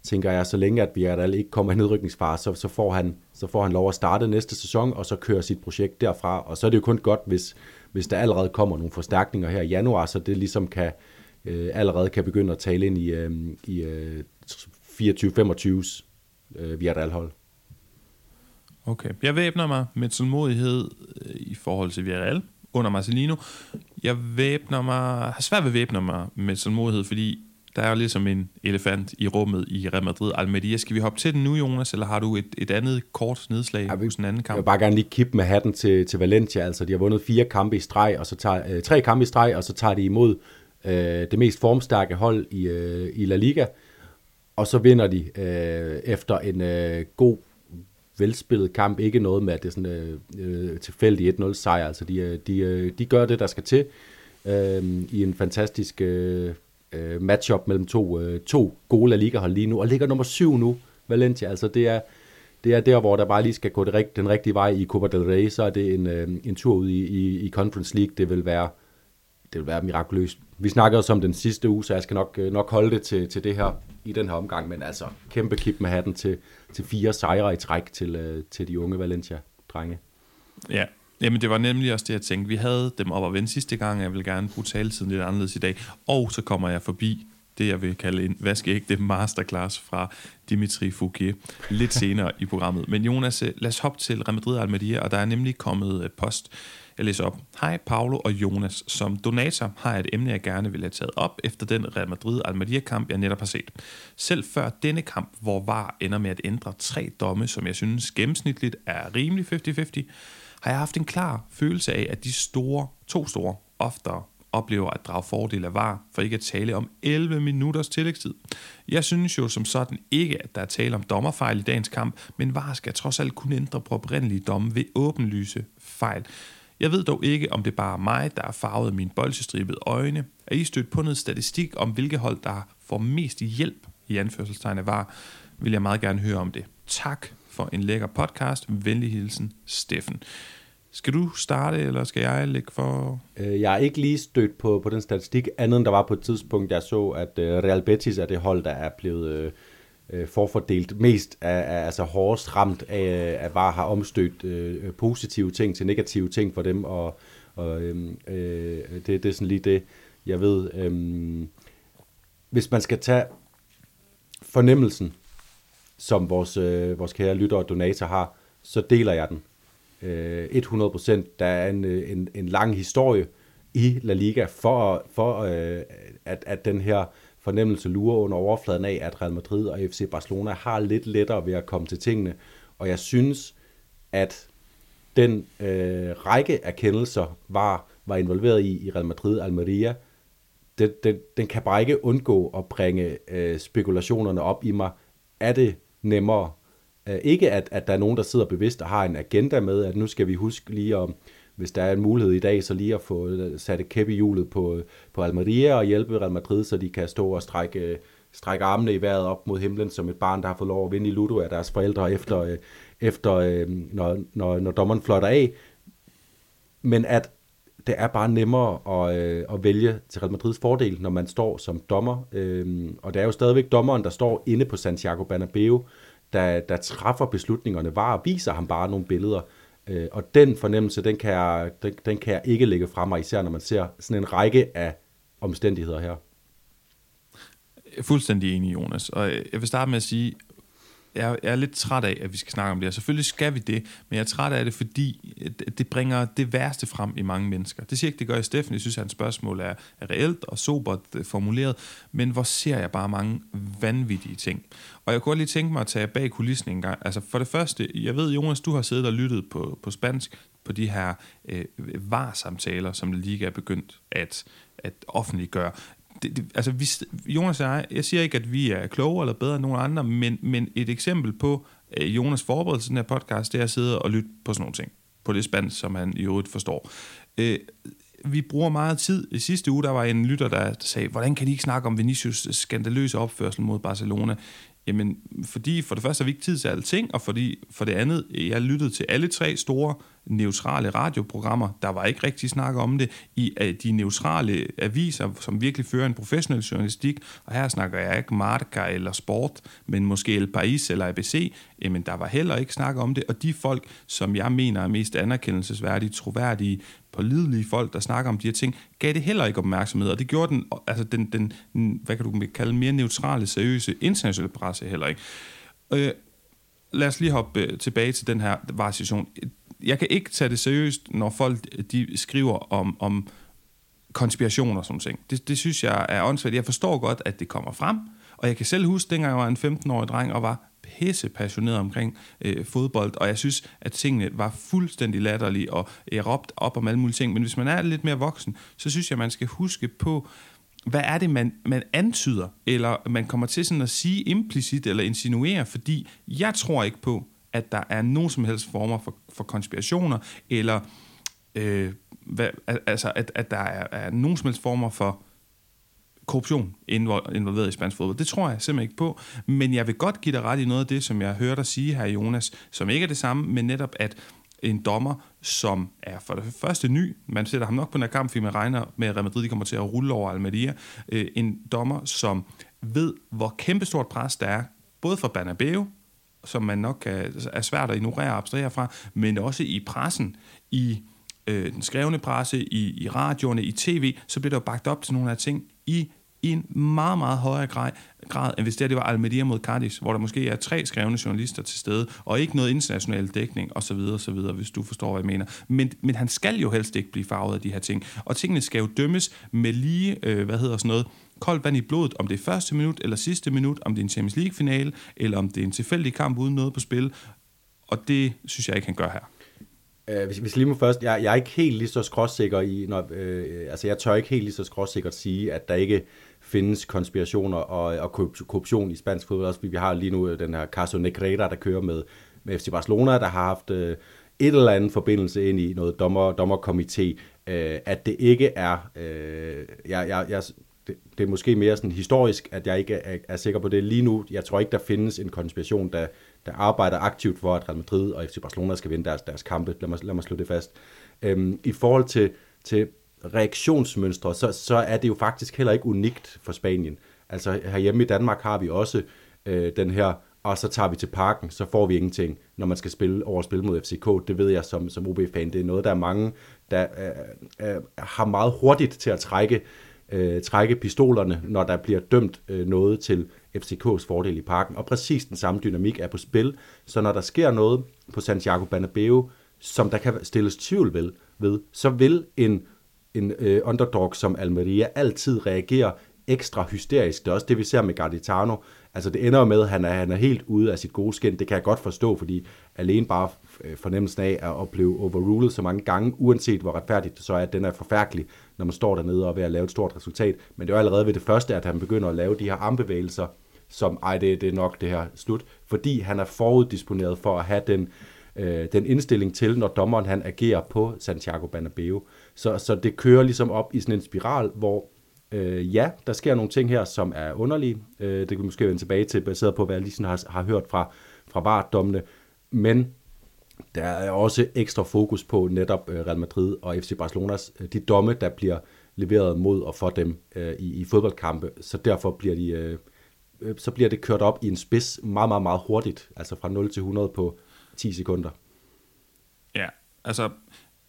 tænker jeg, så længe at Villarreal ikke kommer i nedrykningsfare, så, så, får han, så får han lov at starte næste sæson, og så køre sit projekt derfra. Og så er det jo kun godt, hvis, hvis der allerede kommer nogle forstærkninger her i januar, så det ligesom kan, øh, allerede kan begynde at tale ind i, øh, i øh, 24-25's øh, Villarreal-hold. Okay. Jeg væbner mig med tålmodighed øh, i forhold til Villarreal under Marcelino. Jeg væbner mig, har svært ved at væbne mig med sådan modighed, fordi der er jo ligesom en elefant i rummet i Real Madrid. Almeria, skal vi hoppe til den nu, Jonas, eller har du et, et andet kort nedslag ja, hos en anden kamp? Jeg vil bare gerne lige kippe med hatten til, til Valencia. Altså, de har vundet fire kampe i streg, og så tager, øh, tre kampe i streg, og så tager de imod øh, det mest formstærke hold i, øh, i La Liga. Og så vinder de øh, efter en øh, god velspillet kamp, ikke noget med, at det er sådan øh, øh tilfældig 1-0 sejr. Altså, de, øh, de, øh, de gør det, der skal til øh, i en fantastisk øh, matchup mellem to, øh, to gode La Liga-hold lige nu, og ligger nummer syv nu, Valencia. Altså, det er, det er der, hvor der bare lige skal gå det rigt, den rigtige vej i Copa del Rey, så er det en, øh, en tur ud i, i, i Conference League. Det vil være det vil være mirakuløst. Vi snakkede også om den sidste uge, så jeg skal nok, øh, nok holde det til, til det her i den her omgang, men altså kæmpe kip med hatten til, til fire sejre i træk til, øh, til de unge Valencia-drenge. Ja, Jamen, det var nemlig også det, jeg tænkte. Vi havde dem op og vende sidste gang, jeg vil gerne bruge taletiden lidt anderledes i dag. Og så kommer jeg forbi det, jeg vil kalde en vaskeægte masterclass fra Dimitri Fouquier lidt senere i programmet. Men Jonas, øh, lad os hoppe til Real Madrid Almeria, og der er nemlig kommet post. Jeg læser op. Hej Paolo og Jonas. Som donator har jeg et emne, jeg gerne vil have taget op efter den Real Madrid Almeria kamp, jeg netop har set. Selv før denne kamp, hvor VAR ender med at ændre tre domme, som jeg synes gennemsnitligt er rimelig 50-50, har jeg haft en klar følelse af, at de store, to store, oftere oplever at drage fordel af var, for ikke at tale om 11 minutters tillægstid. Jeg synes jo som sådan ikke, at der er tale om dommerfejl i dagens kamp, men var skal trods alt kunne ændre på oprindelige domme ved åbenlyse fejl. Jeg ved dog ikke, om det bare er mig, der er farvet mine bolsestribede øjne. Er I stødt på noget statistik om, hvilke hold, der får mest hjælp i anførselstegn var, vil jeg meget gerne høre om det. Tak for en lækker podcast. Venlig hilsen, Steffen. Skal du starte, eller skal jeg lægge for... Øh, jeg er ikke lige stødt på, på den statistik, andet end der var på et tidspunkt, jeg så, at øh, Real Betis er det hold, der er blevet øh, øh, forfordelt mest af, af altså hårdest ramt af, at bare har omstødt øh, positive ting til negative ting for dem, og, og øhm, øh, det, det er sådan lige det, jeg ved. Øh, hvis man skal tage fornemmelsen, som vores, øh, vores kære lytter og donator har, så deler jeg den øh, 100%. Der er en, øh, en, en lang historie i La Liga for, for øh, at, at den her fornemmelse lurer under overfladen af, at Real Madrid og FC Barcelona har lidt lettere ved at komme til tingene. Og jeg synes, at den øh, række af kendelser var, var involveret i, i Real Madrid Almeria, den, den, den kan bare ikke undgå at bringe øh, spekulationerne op i mig. Er det nemmere Øh, ikke at, at der er nogen, der sidder bevidst og har en agenda med, at nu skal vi huske lige om, hvis der er en mulighed i dag, så lige at få øh, sat et kæppe i hjulet på, øh, på Almeria og hjælpe Real Madrid, så de kan stå og strække, øh, strække armene i vejret op mod himlen, som et barn, der har fået lov at vinde i Ludo af deres forældre, efter, efter når, når, når dommeren flotter af. Men at det er bare nemmere at, at vælge til Real Madrids fordel, når man står som dommer. Øhm, og det er jo stadigvæk dommeren, der står inde på Santiago Bernabeu, der, der træffer beslutningerne, var og viser ham bare nogle billeder. Øh, og den fornemmelse, den kan, jeg, den, den kan jeg ikke lægge frem mig, især når man ser sådan en række af omstændigheder her. Jeg er fuldstændig enig, Jonas. Og jeg vil starte med at sige, jeg er lidt træt af, at vi skal snakke om det og Selvfølgelig skal vi det, men jeg er træt af det, fordi det bringer det værste frem i mange mennesker. Det siger ikke, det gør jeg Steffen. Jeg synes, at hans spørgsmål er, er reelt og sobert øh, formuleret, men hvor ser jeg bare mange vanvittige ting. Og jeg kunne lige tænke mig at tage bag kulissen en gang. Altså for det første, jeg ved, Jonas, du har siddet og lyttet på, på spansk på de her øh, var-samtaler, som Liga er begyndt at, at offentliggøre det, det, altså vi, Jonas og jeg, jeg siger ikke, at vi er klogere eller bedre end nogen andre, men, men et eksempel på øh, Jonas forberedelse til den her podcast, det er at sidde og lytte på sådan nogle ting. På det spansk, som han i øvrigt forstår. Øh, vi bruger meget tid. I sidste uge, der var en lytter, der sagde, hvordan kan de ikke snakke om Vinicius skandaløse opførsel mod Barcelona? Jamen, fordi for det første har vi ikke tid til alting, og fordi for det andet, jeg lyttede til alle tre store neutrale radioprogrammer. Der var ikke rigtig snak om det i øh, de neutrale aviser, som virkelig fører en professionel journalistik. Og her snakker jeg ikke Marca eller Sport, men måske El País eller ABC. Jamen, der var heller ikke snak om det. Og de folk, som jeg mener er mest anerkendelsesværdige, troværdige, pålidelige folk, der snakker om de her ting, gav det heller ikke opmærksomhed. Og det gjorde den, altså den, den hvad kan du kalde, mere neutrale, seriøse internationale presse heller ikke. Øh, lad os lige hoppe øh, tilbage til den her variation jeg kan ikke tage det seriøst, når folk de skriver om, om konspirationer og sådan ting. Det, det synes jeg er åndssvagt. Jeg forstår godt, at det kommer frem, og jeg kan selv huske, dengang jeg var en 15-årig dreng og var pisse passioneret omkring øh, fodbold, og jeg synes, at tingene var fuldstændig latterlige, og jeg råbte op om alle mulige ting. Men hvis man er lidt mere voksen, så synes jeg, man skal huske på, hvad er det, man, man antyder, eller man kommer til sådan at sige implicit eller insinuere, fordi jeg tror ikke på, at der er nogen som helst former for, for konspirationer, eller øh, hvad, altså, at, at der er, er nogen som helst former for korruption involveret i spansk fodbold. Det tror jeg simpelthen ikke på, men jeg vil godt give dig ret i noget af det, som jeg hørte dig sige her, Jonas, som ikke er det samme, men netop at en dommer, som er for det første ny. Man sætter ham nok på den her kamp, fordi man regner med, at Real Madrid kommer til at rulle over Almeria. Øh, en dommer, som ved, hvor kæmpestort pres der er, både for Bernabeu, som man nok kan, er svært at ignorere og abstrahere fra, men også i pressen, i øh, den skrevne presse, i, i radioerne, i tv, så bliver der jo bagt op til nogle af ting i i en meget, meget højere grad, grad end hvis det, det var Almeria mod Cardis, hvor der måske er tre skrevne journalister til stede, og ikke noget international dækning osv., osv., hvis du forstår, hvad jeg mener. Men, men han skal jo helst ikke blive farvet af de her ting. Og tingene skal jo dømmes med lige, øh, hvad hedder sådan noget, koldt vand i blodet, om det er første minut eller sidste minut, om det er en Champions League-finale, eller om det er en tilfældig kamp uden noget på spil. Og det synes jeg ikke, han gør her. Uh, hvis, hvis lige må først, jeg, jeg er ikke helt lige så skråsikker i, når, øh, altså jeg tør ikke helt lige så skråsikkert sige, at der ikke findes konspirationer og, og korruption i spansk fodbold, også fordi vi har lige nu øh, den her Caso Negreira, der kører med, med FC Barcelona, der har haft øh, et eller andet forbindelse ind i noget dommer, dommerkomité, øh, at det ikke er, øh, jeg, jeg, jeg, det, det er måske mere sådan historisk, at jeg ikke er, er sikker på det lige nu. Jeg tror ikke, der findes en konspiration, der, der arbejder aktivt for, at Real Madrid og FC Barcelona skal vinde deres, deres kampe. Lad mig, lad mig slå det fast. Øhm, I forhold til, til reaktionsmønstre, så, så er det jo faktisk heller ikke unikt for Spanien. Altså herhjemme i Danmark har vi også øh, den her, og så tager vi til parken, så får vi ingenting, når man skal spille over spil mod FCK. Det ved jeg som, som OB-fan. Det er noget, der er mange, der øh, øh, har meget hurtigt til at trække, øh, trække pistolerne, når der bliver dømt øh, noget til FCK's fordel i parken. Og præcis den samme dynamik er på spil. Så når der sker noget på Santiago Bernabeu, som der kan stilles tvivl ved, ved så vil en en øh, underdog som Almeria altid reagere ekstra hysterisk. Det er også det, vi ser med Garditano. Altså det ender med, at han er, han er helt ude af sit gode skin. Det kan jeg godt forstå, fordi alene bare øh, fornemmelsen af at opleve overrulet så mange gange, uanset hvor retfærdigt det så er, at den er forfærdelig, når man står dernede og er ved at lave et stort resultat. Men det er jo allerede ved det første, at han begynder at lave de her armbevægelser, som, ej, det, det er nok det her slut, fordi han er foruddisponeret for at have den, øh, den indstilling til, når dommeren han agerer på Santiago Bernabeu. Så, så det kører ligesom op i sådan en spiral, hvor øh, ja, der sker nogle ting her, som er underlige. Øh, det kan vi måske vende tilbage til, baseret på, hvad jeg lige har, har hørt fra, fra VAR-dommene. Men der er også ekstra fokus på netop øh, Real Madrid og FC Barcelonas, øh, de domme, der bliver leveret mod og for dem øh, i, i fodboldkampe. Så derfor bliver de... Øh, øh så bliver det kørt op i en spids meget, meget, meget hurtigt, altså fra 0 til 100 på 10 sekunder. Ja, altså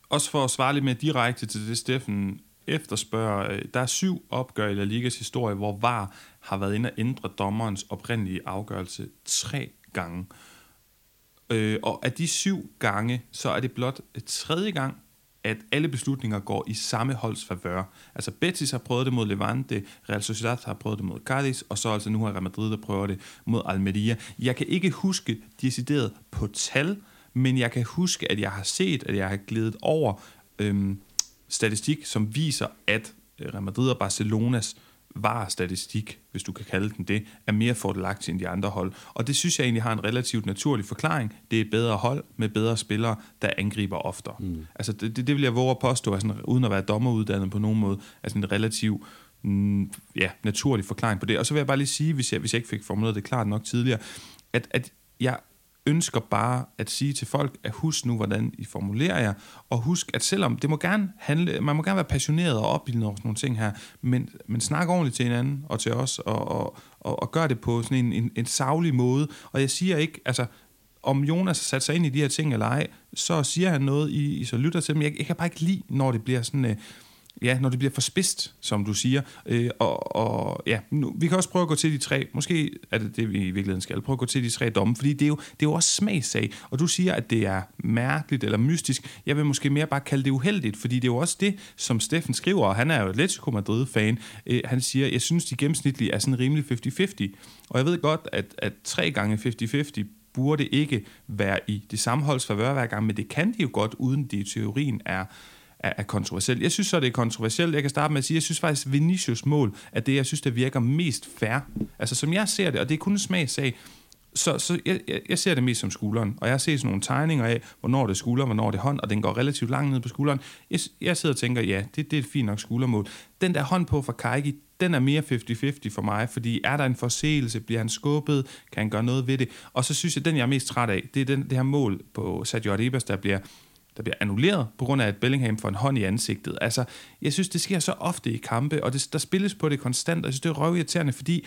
også for at svare lidt mere direkte til det, Steffen efterspørger, øh, der er syv opgør i La Ligas historie, hvor VAR har været inde og ændre dommerens oprindelige afgørelse tre gange. Øh, og af de syv gange, så er det blot tredje gang, at alle beslutninger går i samme holds favør. Altså Betis har prøvet det mod Levante, Real Sociedad har prøvet det mod Cadiz, og så altså nu har Real Madrid, der prøver det mod Almeria. Jeg kan ikke huske decideret på tal, men jeg kan huske, at jeg har set, at jeg har glædet over øhm, statistik, som viser, at øh, Real Madrid og Barcelonas var statistik, hvis du kan kalde den det, er mere fordelagtig end de andre hold. Og det synes jeg egentlig har en relativt naturlig forklaring. Det er et bedre hold med bedre spillere, der angriber oftere. Mm. Altså det, det, det vil jeg våge at påstå, altså, uden at være dommeruddannet på nogen måde, altså en relativ mm, ja, naturlig forklaring på det. Og så vil jeg bare lige sige, hvis jeg, hvis jeg ikke fik formuleret det klart nok tidligere, at, at jeg ønsker bare at sige til folk, at husk nu, hvordan I formulerer jer, og husk, at selvom det må gerne handle, man må gerne være passioneret og opbilde over sådan nogle ting her, men, men snak ordentligt til hinanden og til os, og, og, og, og gør det på sådan en, en, en savlig måde. Og jeg siger ikke, altså, om Jonas har sat sig ind i de her ting eller ej, så siger han noget, I, I så lytter til dem. Jeg, jeg kan bare ikke lide, når det bliver sådan... Øh, ja, når det bliver for spidst, som du siger. Øh, og, og ja, nu, vi kan også prøve at gå til de tre, måske er det det, vi i virkeligheden skal, prøve at gå til de tre domme, fordi det er jo, det er jo også smagsag, og du siger, at det er mærkeligt eller mystisk. Jeg vil måske mere bare kalde det uheldigt, fordi det er jo også det, som Steffen skriver, og han er jo Atletico Madrid-fan. Øh, han siger, jeg synes, de gennemsnitlige er sådan rimelig 50-50, og jeg ved godt, at, at tre gange 50-50 burde ikke være i det samme holds favør hver gang, men det kan de jo godt, uden det i teorien er er, er kontroversielt. Jeg synes så, det er kontroversielt. Jeg kan starte med at sige, jeg synes faktisk, Vinicius mål er det, jeg synes, der virker mest fair. Altså som jeg ser det, og det er kun en smagsag, så, så jeg, jeg, jeg ser det mest som skulderen, og jeg har set sådan nogle tegninger af, hvornår det er skulder, hvornår det er hånd, og den går relativt langt ned på skulderen. Jeg, jeg sidder og tænker, ja, det, det er et fint nok skuldermål. Den der hånd på fra Kaiki, den er mere 50-50 for mig, fordi er der en forseelse, bliver han skubbet, kan han gøre noget ved det? Og så synes jeg, den jeg er mest træt af, det er den, det her mål på Sergio Arribas, der bliver der bliver annulleret på grund af, at Bellingham får en hånd i ansigtet. Altså, jeg synes, det sker så ofte i kampe, og det, der spilles på det konstant, og jeg synes, det er røvirriterende, fordi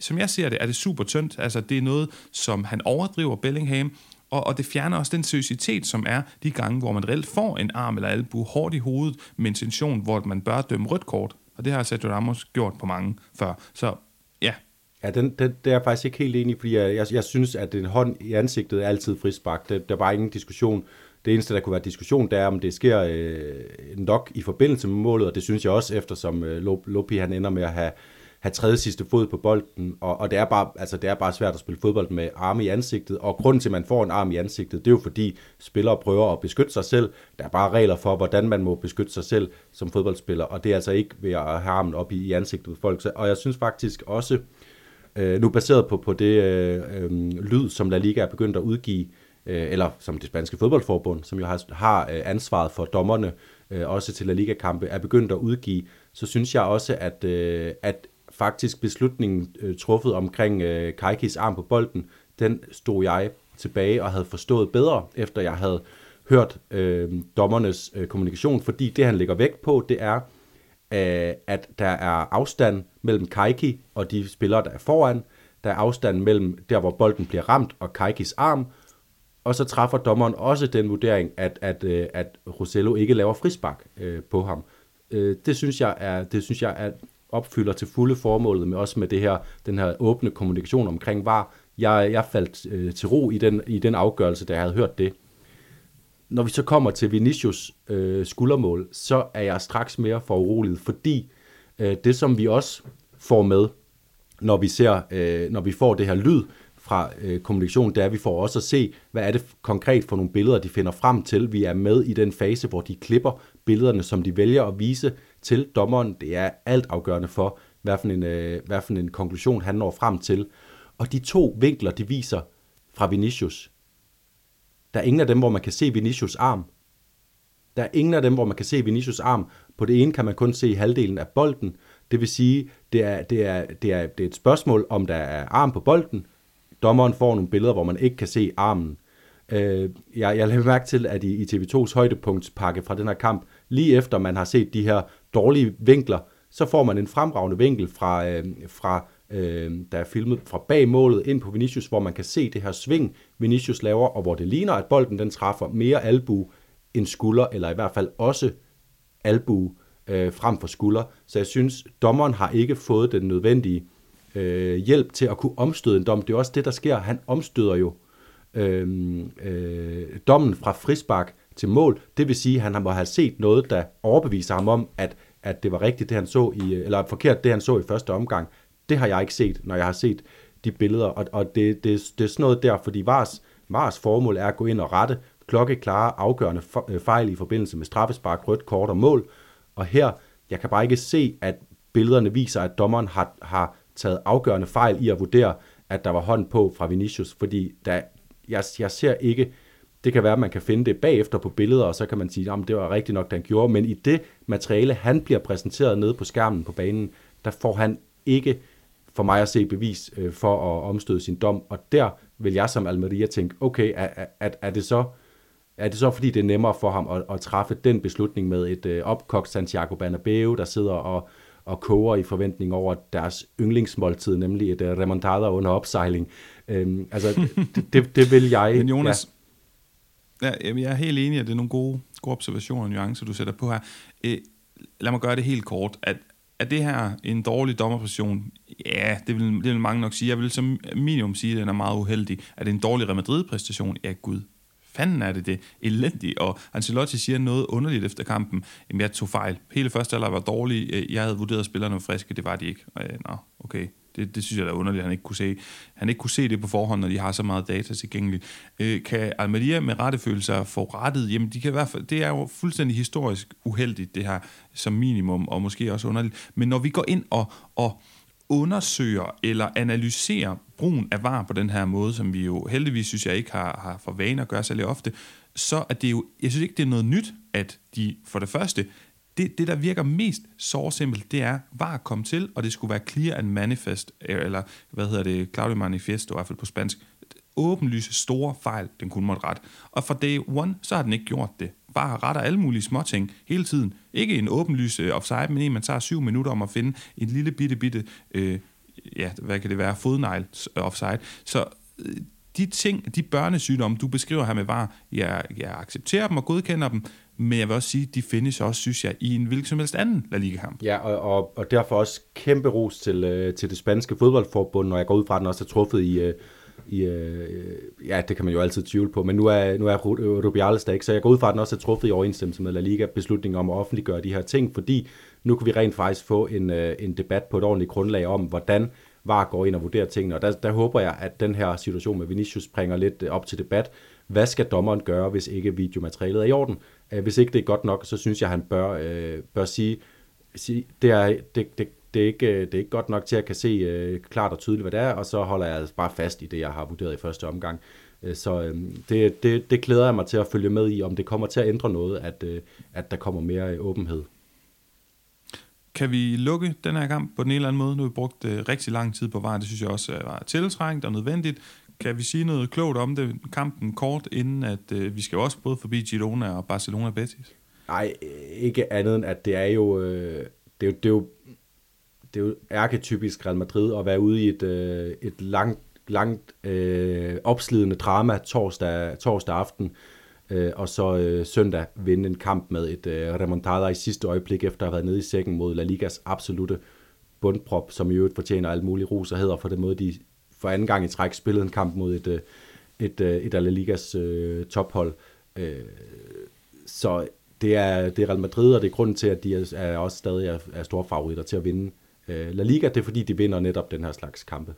som jeg ser det, er det super tyndt. Altså, det er noget, som han overdriver Bellingham, og, og det fjerner også den seriøsitet, som er de gange, hvor man reelt får en arm eller albu hårdt i hovedet med intention, hvor man bør dømme rødt kort. Og det har Sergio Ramos gjort på mange før. Så ja. Ja, den, den, det er jeg faktisk ikke helt enig i, fordi jeg, jeg, jeg synes, at en hånd i ansigtet er altid frispark. Der, der er bare ingen diskussion. Det eneste, der kunne være diskussion, det er, om det sker øh, nok i forbindelse med målet, og det synes jeg også, eftersom øh, Lopi han ender med at have have tredje sidste fod på bolden, og, og det, er bare, altså, det er bare svært at spille fodbold med arme i ansigtet, og grunden til, at man får en arm i ansigtet, det er jo fordi spillere prøver at beskytte sig selv. Der er bare regler for, hvordan man må beskytte sig selv som fodboldspiller, og det er altså ikke ved at have armen op i, i ansigtet på folk. Og jeg synes faktisk også, øh, nu baseret på, på det øh, øh, lyd, som La Liga er begyndt at udgive, øh, Øh, eller som det spanske fodboldforbund, som jo har, har øh, ansvaret for dommerne, øh, også til La Liga-kampe, er begyndt at udgive, så synes jeg også, at, at faktisk beslutningen truffet omkring Kaikis Kajkis arm på bolden, den stod jeg tilbage og havde forstået bedre, efter jeg havde hørt øh, dommernes øh, kommunikation, fordi det, han lægger vægt på, det er, øh, at der er afstand mellem Kajki og de spillere, der er foran. Der er afstand mellem der, hvor bolden bliver ramt, og Kajkis arm. Og så træffer dommeren også den vurdering, at, at, øh, at Rosello ikke laver frispark øh, på ham. Øh, det synes jeg er, det synes jeg er opfylder til fulde formålet med også med det her, den her åbne kommunikation omkring var. Jeg, jeg faldt øh, til ro i den, i den afgørelse, da jeg havde hørt det. Når vi så kommer til Vinicius øh, skuldermål, så er jeg straks mere foruroliget, fordi øh, det, som vi også får med, når vi ser, øh, når vi får det her lyd fra øh, kommunikation, det er, at vi får også at se, hvad er det konkret for nogle billeder, de finder frem til. Vi er med i den fase, hvor de klipper billederne, som de vælger at vise til dommeren. Det er alt afgørende for, hvad for en, øh, hvad for en konklusion han når frem til. Og de to vinkler, de viser fra Vinicius, der er ingen af dem, hvor man kan se Vinicius arm. Der er ingen af dem, hvor man kan se Vinicius arm. På det ene kan man kun se halvdelen af bolden. Det vil sige, det er, det er, det er, det er et spørgsmål, om der er arm på bolden. Dommeren får nogle billeder, hvor man ikke kan se armen. Øh, jeg, jeg lavede mærke til, at i, i TV2's højdepunktspakke fra den her kamp, lige efter man har set de her dårlige vinkler, så får man en fremragende vinkel fra, øh, fra øh, der er filmet fra bag målet ind på Vinicius, hvor man kan se det her sving, Vinicius laver, og hvor det ligner, at bolden den træffer mere albu end skulder, eller i hvert fald også albu øh, frem for skulder. Så jeg synes, dommeren har ikke fået den nødvendige øh, hjælp til at kunne omstøde en dom. Det er også det, der sker. Han omstøder jo øh, øh, dommen fra frispark til mål. Det vil sige, at han må have set noget, der overbeviser ham om, at, at det var rigtigt, det han så i, eller forkert, det han så i første omgang. Det har jeg ikke set, når jeg har set de billeder, og, og det, det, det er sådan noget der, fordi Vars, Vars formål er at gå ind og rette klokkeklare, afgørende øh, fejl i forbindelse med straffespark, rødt kort og mål. Og her, jeg kan bare ikke se, at billederne viser, at dommeren har, har taget afgørende fejl i at vurdere, at der var hånd på fra Vinicius, fordi der, jeg, jeg ser ikke det kan være, at man kan finde det bagefter på billeder, og så kan man sige, at det var rigtigt nok, det han gjorde. Men i det materiale, han bliver præsenteret nede på skærmen på banen, der får han ikke for mig at se bevis øh, for at omstøde sin dom. Og der vil jeg som Almeria tænke, okay, er, er, er, det så er det så fordi, det er nemmere for ham at, at træffe den beslutning med et øh, opkogt Santiago Bernabeu, der sidder og, og koger i forventning over deres yndlingsmåltid, nemlig et uh, remontada under opsejling. Øhm, altså, det, det, det vil jeg... Men Jonas, Ja, jeg er helt enig, at det er nogle gode, gode observationer og nuancer, du sætter på her. Øh, lad mig gøre det helt kort. At, er det her en dårlig dommerposition? Ja, det vil, det vil mange nok sige. Jeg vil som minimum sige, at den er meget uheldig. Er det en dårlig Real Madrid-præstation? Ja, gud. Fanden er det det. Elendigt. Og Ancelotti siger noget underligt efter kampen. Jamen, jeg tog fejl. Hele første alder var dårlig. Øh, jeg havde vurderet, at spillerne var friske. Det var de ikke. Nå, okay. Det, det synes jeg er underligt, at han ikke kunne se. Han ikke kunne se det på forhånd, når de har så meget data tilgængeligt. Øh, kan Almeria med rette føle sig forrettet? Jamen, de kan i hvert fald, det er jo fuldstændig historisk uheldigt, det her, som minimum, og måske også underligt. Men når vi går ind og, og undersøger eller analyserer brugen af var på den her måde, som vi jo heldigvis synes jeg ikke har, har for vane at gøre særlig ofte, så er det jo, jeg synes ikke, det er noget nyt, at de for det første, det, det der virker mest så simpelt, det er, var at komme til, og det skulle være clear and manifest, eh, eller hvad hedder det, Claudio Manifesto, i hvert fald på spansk, åbenlyse store fejl, den kunne måtte ret. Og fra day one, så har den ikke gjort det. Bare retter alle mulige småting hele tiden. Ikke en åbenlys øh, offside, men en, man tager syv minutter om at finde en lille bitte, bitte, øh, ja, hvad kan det være, fodnegl øh, offside. Så øh, de ting, de børnesygdomme, du beskriver her med var, jeg, jeg accepterer dem og godkender dem, men jeg vil også sige, de findes også, synes jeg, i en hvilken som helst anden La Liga-kamp. Ja, og, og, og derfor også kæmpe ros til, øh, til det spanske fodboldforbund, når jeg går ud fra, at den også er truffet i, øh, i øh, øh, ja, det kan man jo altid tvivle på, men nu er, nu er øh, Rubiales der ikke, så jeg går ud fra, at den også er truffet i overensstemmelse med La Liga beslutningen om at offentliggøre de her ting, fordi nu kan vi rent faktisk få en, øh, en debat på et ordentligt grundlag om, hvordan VAR går ind og vurderer tingene, og der, der håber jeg, at den her situation med Vinicius bringer lidt øh, op til debat. Hvad skal dommeren gøre, hvis ikke videomaterialet er i orden? Hvis ikke det er godt nok, så synes jeg, at han bør, øh, bør sige, sige det, er, det, det, det, er ikke, det er ikke godt nok til, at jeg kan se øh, klart og tydeligt, hvad det er, og så holder jeg altså bare fast i det, jeg har vurderet i første omgang. Øh, så øh, det, det, det glæder jeg mig til at følge med i, om det kommer til at ændre noget, at, øh, at der kommer mere øh, åbenhed. Kan vi lukke den her kamp på den ene eller anden måde? Nu har vi brugt øh, rigtig lang tid på vejen. Det synes jeg også var tiltrængt og nødvendigt. Kan vi sige noget klogt om det, kampen kort, inden at øh, vi skal også både forbi Girona og Barcelona Betis? Nej, ikke andet end, at det er jo, øh, det er jo, det er jo, det er jo ærketypisk Real Madrid at være ude i et, øh, et langt, langt øh, opslidende drama torsdag, torsdag aften, øh, og så øh, søndag vinde en kamp med et øh, remontada i sidste øjeblik, efter at have været nede i sækken mod La Ligas absolute bundprop, som i øvrigt fortjener alt muligt ros og hedder for den måde, de for anden gang i træk spillede en kamp mod et, øh, et, øh, et, af La Ligas øh, tophold. Øh, så det er, det er Real Madrid, og det er grunden til, at de er, er også stadig er, er store favoritter til at vinde øh, La Liga. Det er fordi, de vinder netop den her slags kampe.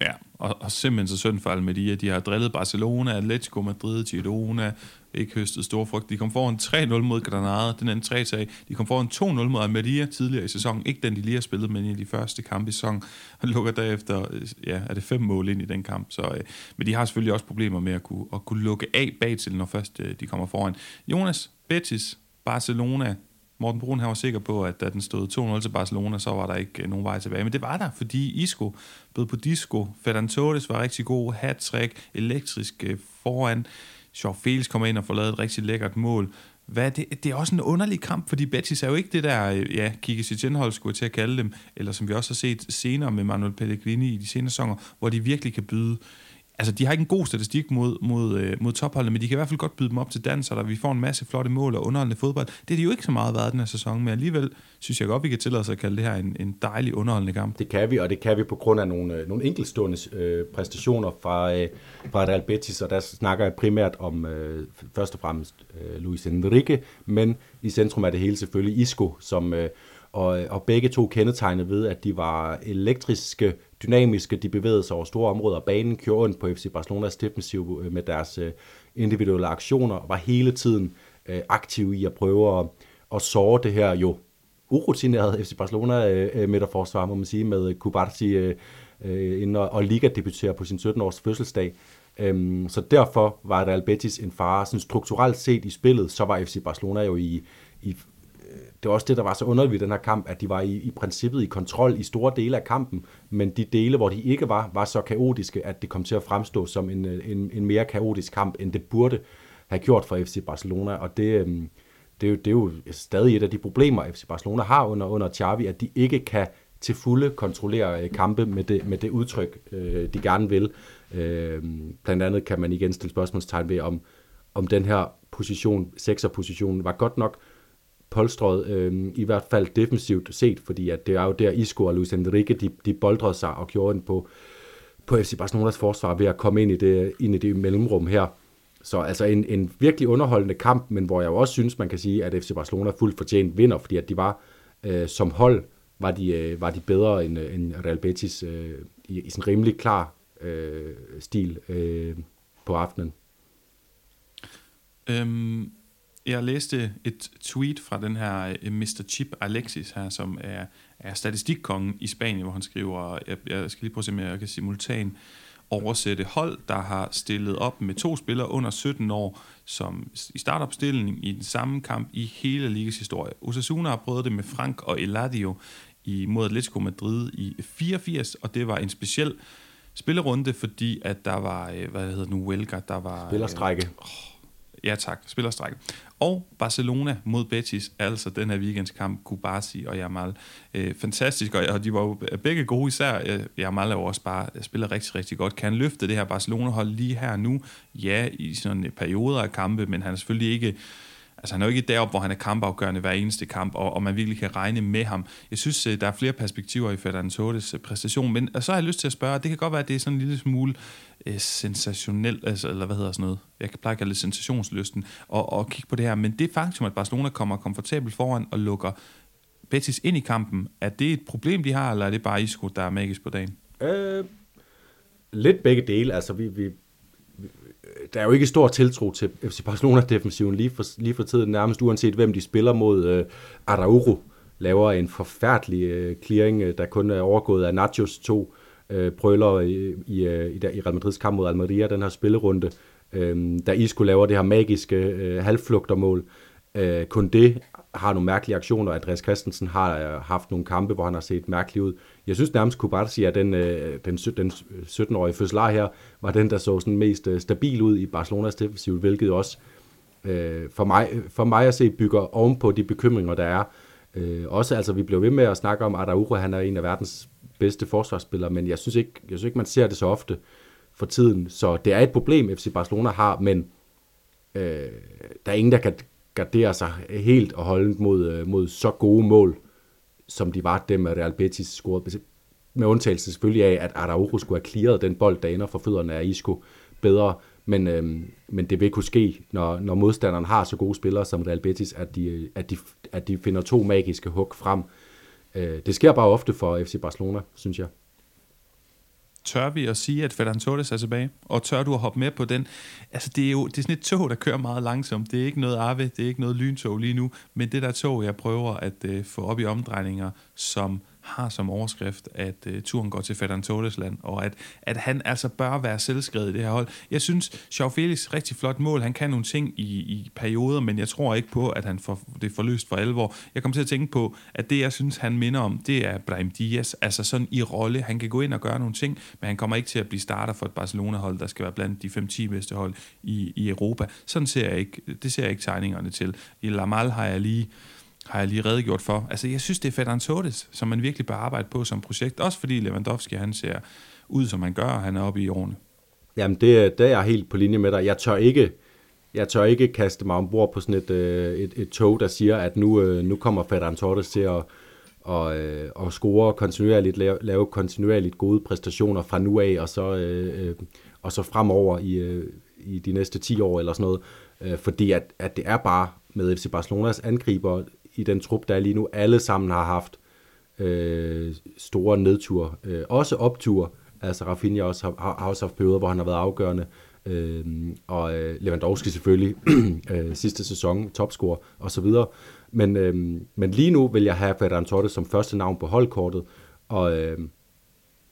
Ja, og, og simpelthen så synd for Almeria. De har drillet Barcelona, Atletico Madrid, Girona, ikke høstet stor frugt. De kom foran 3-0 mod Granada, den anden 3 sag. De kom foran 2-0 mod Almeria tidligere i sæsonen. Ikke den, de lige har spillet, men i de første kampe i sæsonen. Og lukker derefter, øh, ja, er det fem mål ind i den kamp. Så, øh, men de har selvfølgelig også problemer med at kunne, at kunne lukke af bag til, når først øh, de kommer foran. Jonas, Betis, Barcelona, Morten Brun han var sikker på, at da den stod 2-0 til Barcelona, så var der ikke øh, nogen vej tilbage. Men det var der, fordi Isco bød på disco. Ferran Torres var rigtig god. hat elektrisk øh, foran. Joao Felix kommer ind og får lavet et rigtig lækkert mål. Hvad, det, det er også en underlig kamp, fordi Betis er jo ikke det der, øh, ja, Kike Sitjenhold skulle til at kalde dem, eller som vi også har set senere med Manuel Pellegrini i de senere sæsoner, hvor de virkelig kan byde altså, de har ikke en god statistik mod, mod, øh, mod topholdene, men de kan i hvert fald godt byde dem op til dans, og der vi får en masse flotte mål og underholdende fodbold. Det er de jo ikke så meget været den her sæson, men alligevel synes jeg godt, vi kan tillade os at kalde det her en, en dejlig underholdende kamp. Det kan vi, og det kan vi på grund af nogle, øh, nogle enkeltstående øh, præstationer fra, øh, fra Real Betis, og der snakker jeg primært om øh, først og fremmest øh, Luis Enrique, men i centrum er det hele selvfølgelig Isco, som... Øh, og, og begge to kendetegnede ved, at de var elektriske, dynamiske, de bevægede sig over store områder. Banen kørte ondt på FC Barcelonas defensiv øh, med deres øh, individuelle aktioner, og var hele tiden øh, aktive i at prøve at, at såre det her jo urutinerede FC Barcelona midterforsvar, må man sige, med Kubarsi inden og, og Liga debuterer på sin 17-års fødselsdag. Øhm, så derfor var Real Betis en fare. Sådan strukturelt set i spillet, så var FC Barcelona jo i, i det var også det, der var så underligt i den her kamp, at de var i, i princippet i kontrol i store dele af kampen, men de dele, hvor de ikke var, var så kaotiske, at det kom til at fremstå som en, øh, en, en mere kaotisk kamp, end det burde have gjort for FC Barcelona, og det, øh, det, er jo, det er jo stadig et af de problemer, FC Barcelona har under, under Xavi, at de ikke kan til fulde kontrollere øh, kampe med det, med det udtryk, øh, de gerne vil. Øh, blandt andet kan man igen stille spørgsmålstegn ved, om, om den her position, sekserpositionen, var godt nok, polstret, øh, i hvert fald defensivt set, fordi at det er jo der Isco og Luis Enrique, de, de boldrede sig og gjorde den på, på FC Barcelonas forsvar ved at komme ind i det, ind i det mellemrum her. Så altså en, en virkelig underholdende kamp, men hvor jeg jo også synes, man kan sige, at FC Barcelona fuldt fortjent vinder, fordi at de var øh, som hold, var de, øh, var de bedre end, øh, end Real Betis øh, i, i sådan rimelig klar øh, stil øh, på aftenen. Øhm, jeg læste et tweet fra den her øh, Mr. Chip Alexis her, som er, er statistikkongen i Spanien, hvor han skriver, jeg, jeg skal lige prøve at se, om jeg kan simultan oversætte hold, der har stillet op med to spillere under 17 år, som i startopstillingen i den samme kamp i hele ligas historie. Osasuna har prøvet det med Frank og Eladio i mod Atletico Madrid i 84, og det var en speciel spillerunde, fordi at der var, øh, hvad hedder nu, Welker, der var... Spillerstrække. Øh, Ja tak, spillerstrække. Og Barcelona mod Betis, altså den her weekendskamp, Kubasi og Jamal. Øh, fantastisk, og de var jo begge gode især. Øh, Jamal er jo også bare, øh, spiller rigtig, rigtig godt. Kan han løfte det her Barcelona-hold lige her nu? Ja, i sådan perioder af kampe, men han er selvfølgelig ikke Altså han er jo ikke deroppe, hvor han er kampafgørende hver eneste kamp, og, og man virkelig kan regne med ham. Jeg synes, øh, der er flere perspektiver i Ferdinand Torres præstation, men så har jeg lyst til at spørge, det kan godt være, at det er sådan en lille smule øh, sensationelt, altså, eller hvad hedder sådan noget, jeg kan pleje at kalde det sensationslysten, og, og kigge på det her, men det faktum, at Barcelona kommer komfortabelt foran og lukker Betis ind i kampen, er det et problem, de har, eller er det bare Isco, der er magisk på dagen? Øh, lidt begge dele, altså vi, vi der er jo ikke stor tiltro til FC Barcelona-defensiven lige for, lige for tiden, nærmest uanset hvem de spiller mod. Øh, Araujo laver en forfærdelig øh, clearing, øh, der kun er overgået af Nachos to øh, prøller i, i, øh, i, i Real Madrids kamp mod Almeria, den her spillerunde. Øh, da Isco laver det her magiske øh, halvflugtermål. Øh, kun det har nogle mærkelige aktioner. Andreas Christensen har øh, haft nogle kampe, hvor han har set mærkelig ud. Jeg synes nærmest, Kubarsi er den, øh, den, den 17-årige fødselar her, var den, der så sådan mest øh, stabil ud i Barcelonas defensiv, hvilket også øh, for, mig, for mig at se bygger ovenpå de bekymringer, der er. Øh, også altså, vi blev ved med at snakke om, Araujo, han er en af verdens bedste forsvarsspillere, men jeg synes ikke, jeg synes ikke man ser det så ofte for tiden. Så det er et problem, FC Barcelona har, men øh, der er ingen, der kan gardere sig helt og holde mod, øh, mod så gode mål, som de var dem, at Real Betis scorede. Med undtagelse selvfølgelig af, at Araujo skulle have clearet den bold, der ender for fødderne af Isco bedre. Men, øhm, men det vil kunne ske, når, når modstanderen har så gode spillere som Real Betis, at de, at de, at de finder to magiske hug frem. Øh, det sker bare ofte for FC Barcelona, synes jeg tør vi at sige, at Ferdinand Torres er tilbage? Og tør du at hoppe med på den? Altså, det er jo det er sådan et tog, der kører meget langsomt. Det er ikke noget Arve, det er ikke noget lyntog lige nu, men det der tog, jeg prøver at øh, få op i omdrejninger, som har som overskrift, at øh, turen går til fætteren Tålesland, og at, at han altså bør være selvskrevet i det her hold. Jeg synes, Joao Felix rigtig flot mål. Han kan nogle ting i, i perioder, men jeg tror ikke på, at han får det forløst for alvor. Jeg kommer til at tænke på, at det, jeg synes, han minder om, det er Brahim Diaz. Altså sådan i rolle. Han kan gå ind og gøre nogle ting, men han kommer ikke til at blive starter for et Barcelona-hold, der skal være blandt de 5-10 bedste hold i, i Europa. Sådan ser jeg ikke, det ser jeg ikke tegningerne til. I Lamal har jeg lige har jeg lige redegjort for. Altså, jeg synes, det er Ferdinand Torres, som man virkelig bør arbejde på som projekt. Også fordi Lewandowski, han ser ud, som han gør, og han er oppe i årene. Jamen, det, det er jeg helt på linje med dig. Jeg tør ikke, jeg tør ikke kaste mig ombord på sådan et, øh, et, et tog, der siger, at nu, øh, nu kommer Ferdinand Torres til at, og, øh, og score kontinuerligt, lave, lave kontinuerligt gode præstationer fra nu af, og så, øh, øh og så fremover i, i de næste 10 år eller sådan noget. fordi at, at det er bare med FC Barcelonas angriber i den trup, der er lige nu, alle sammen har haft øh, store nedture. Øh, også opture. Altså Rafinha også har, har også haft perioder, hvor han har været afgørende. Øh, og øh, Lewandowski selvfølgelig øh, sidste sæson, topscorer og så videre. Men, øh, men lige nu vil jeg have Ferran Torres som første navn på holdkortet, og øh,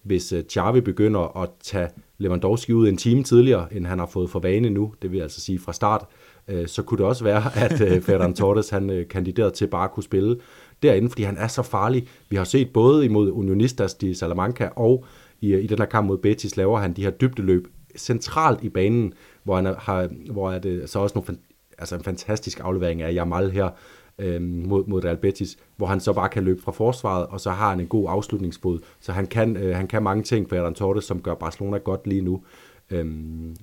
hvis øh, Xavi begynder at tage Lewandowski ud en time tidligere, end han har fået for vane nu, det vil altså sige fra start, øh, Øh, så kunne det også være, at øh, Ferran Torres han øh, kandiderede til bare at kunne spille derinde, fordi han er så farlig. Vi har set både imod Unionistas de Salamanca og i, i den her kamp mod Betis laver han de her dybdeløb centralt i banen, hvor, han har, hvor er det så også nogle, altså en fantastisk aflevering af Jamal her øh, mod, mod Real Betis, hvor han så bare kan løbe fra forsvaret, og så har han en god afslutningsbod. Så han kan, øh, han kan mange ting, Ferran Torres, som gør Barcelona godt lige nu. Øh,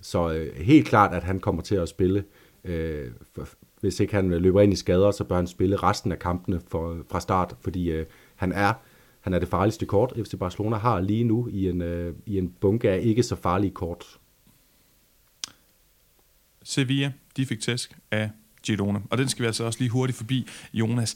så øh, helt klart, at han kommer til at spille Øh, Øh, for, hvis ikke han øh, løber ind i skader, så bør han spille resten af kampene for, fra start, fordi øh, han er han er det farligste kort, FC Barcelona har lige nu i en, øh, i en bunke af ikke så farlige kort. Sevilla, de fik tæsk af Girona, og den skal vi altså også lige hurtigt forbi, Jonas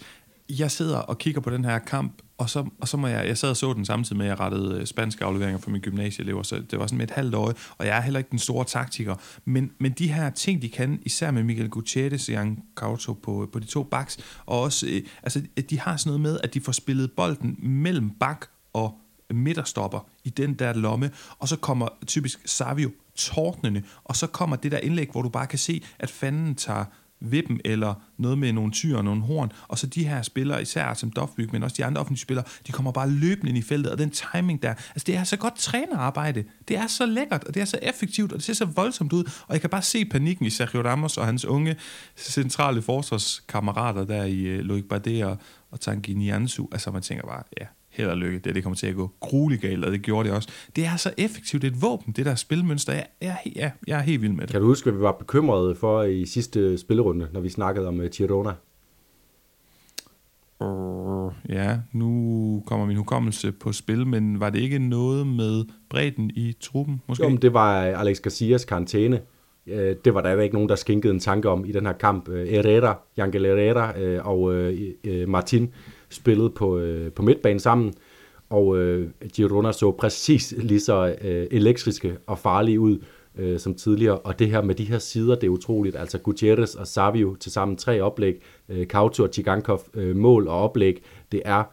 jeg sidder og kigger på den her kamp, og så, og så må jeg, jeg sad og så den samtidig med, at jeg rettede øh, spanske afleveringer for mine gymnasieelever, så det var sådan med et halvt øje, og jeg er heller ikke den store taktiker, men, men de her ting, de kan, især med Miguel Gutierrez og Jan Couto på, på de to backs, og også, øh, altså, de har sådan noget med, at de får spillet bolden mellem bak og midterstopper i den der lomme, og så kommer typisk Savio tordnende, og så kommer det der indlæg, hvor du bare kan se, at fanden tager vippen, eller noget med nogle tyre og nogle horn, og så de her spillere, især som Dofbyg, men også de andre offentlige spillere, de kommer bare løbende ind i feltet, og den timing der, altså det er så godt trænerarbejde, det er så lækkert, og det er så effektivt, og det ser så voldsomt ud, og jeg kan bare se panikken i Sergio Ramos og hans unge centrale forsvarskammerater der i øh, Loic Bardet og, og Tanguy Nianzu, altså man tænker bare, ja, held og lykke, det, det kommer til at gå grueligt galt, og det gjorde det også. Det er så effektivt et våben, det der spilmønster. Jeg, jeg, jeg, jeg er helt vild med det. Kan du huske, hvad vi var bekymrede for i sidste spillerunde, når vi snakkede om uh, Girona? Uh, ja, nu kommer min hukommelse på spil, men var det ikke noget med bredden i truppen, måske? Jo, men det var Alex Garcias karantæne. Det var der ikke nogen, der skænkede en tanke om i den her kamp. Herrera, Jangel Herrera og Martin spillede på, øh, på midtbanen sammen, og øh, Girona så præcis lige så øh, elektriske og farlige ud øh, som tidligere, og det her med de her sider, det er utroligt, altså Gutierrez og Savio til sammen tre oplæg, øh, Kauto og Chigankov øh, mål og oplæg, det er,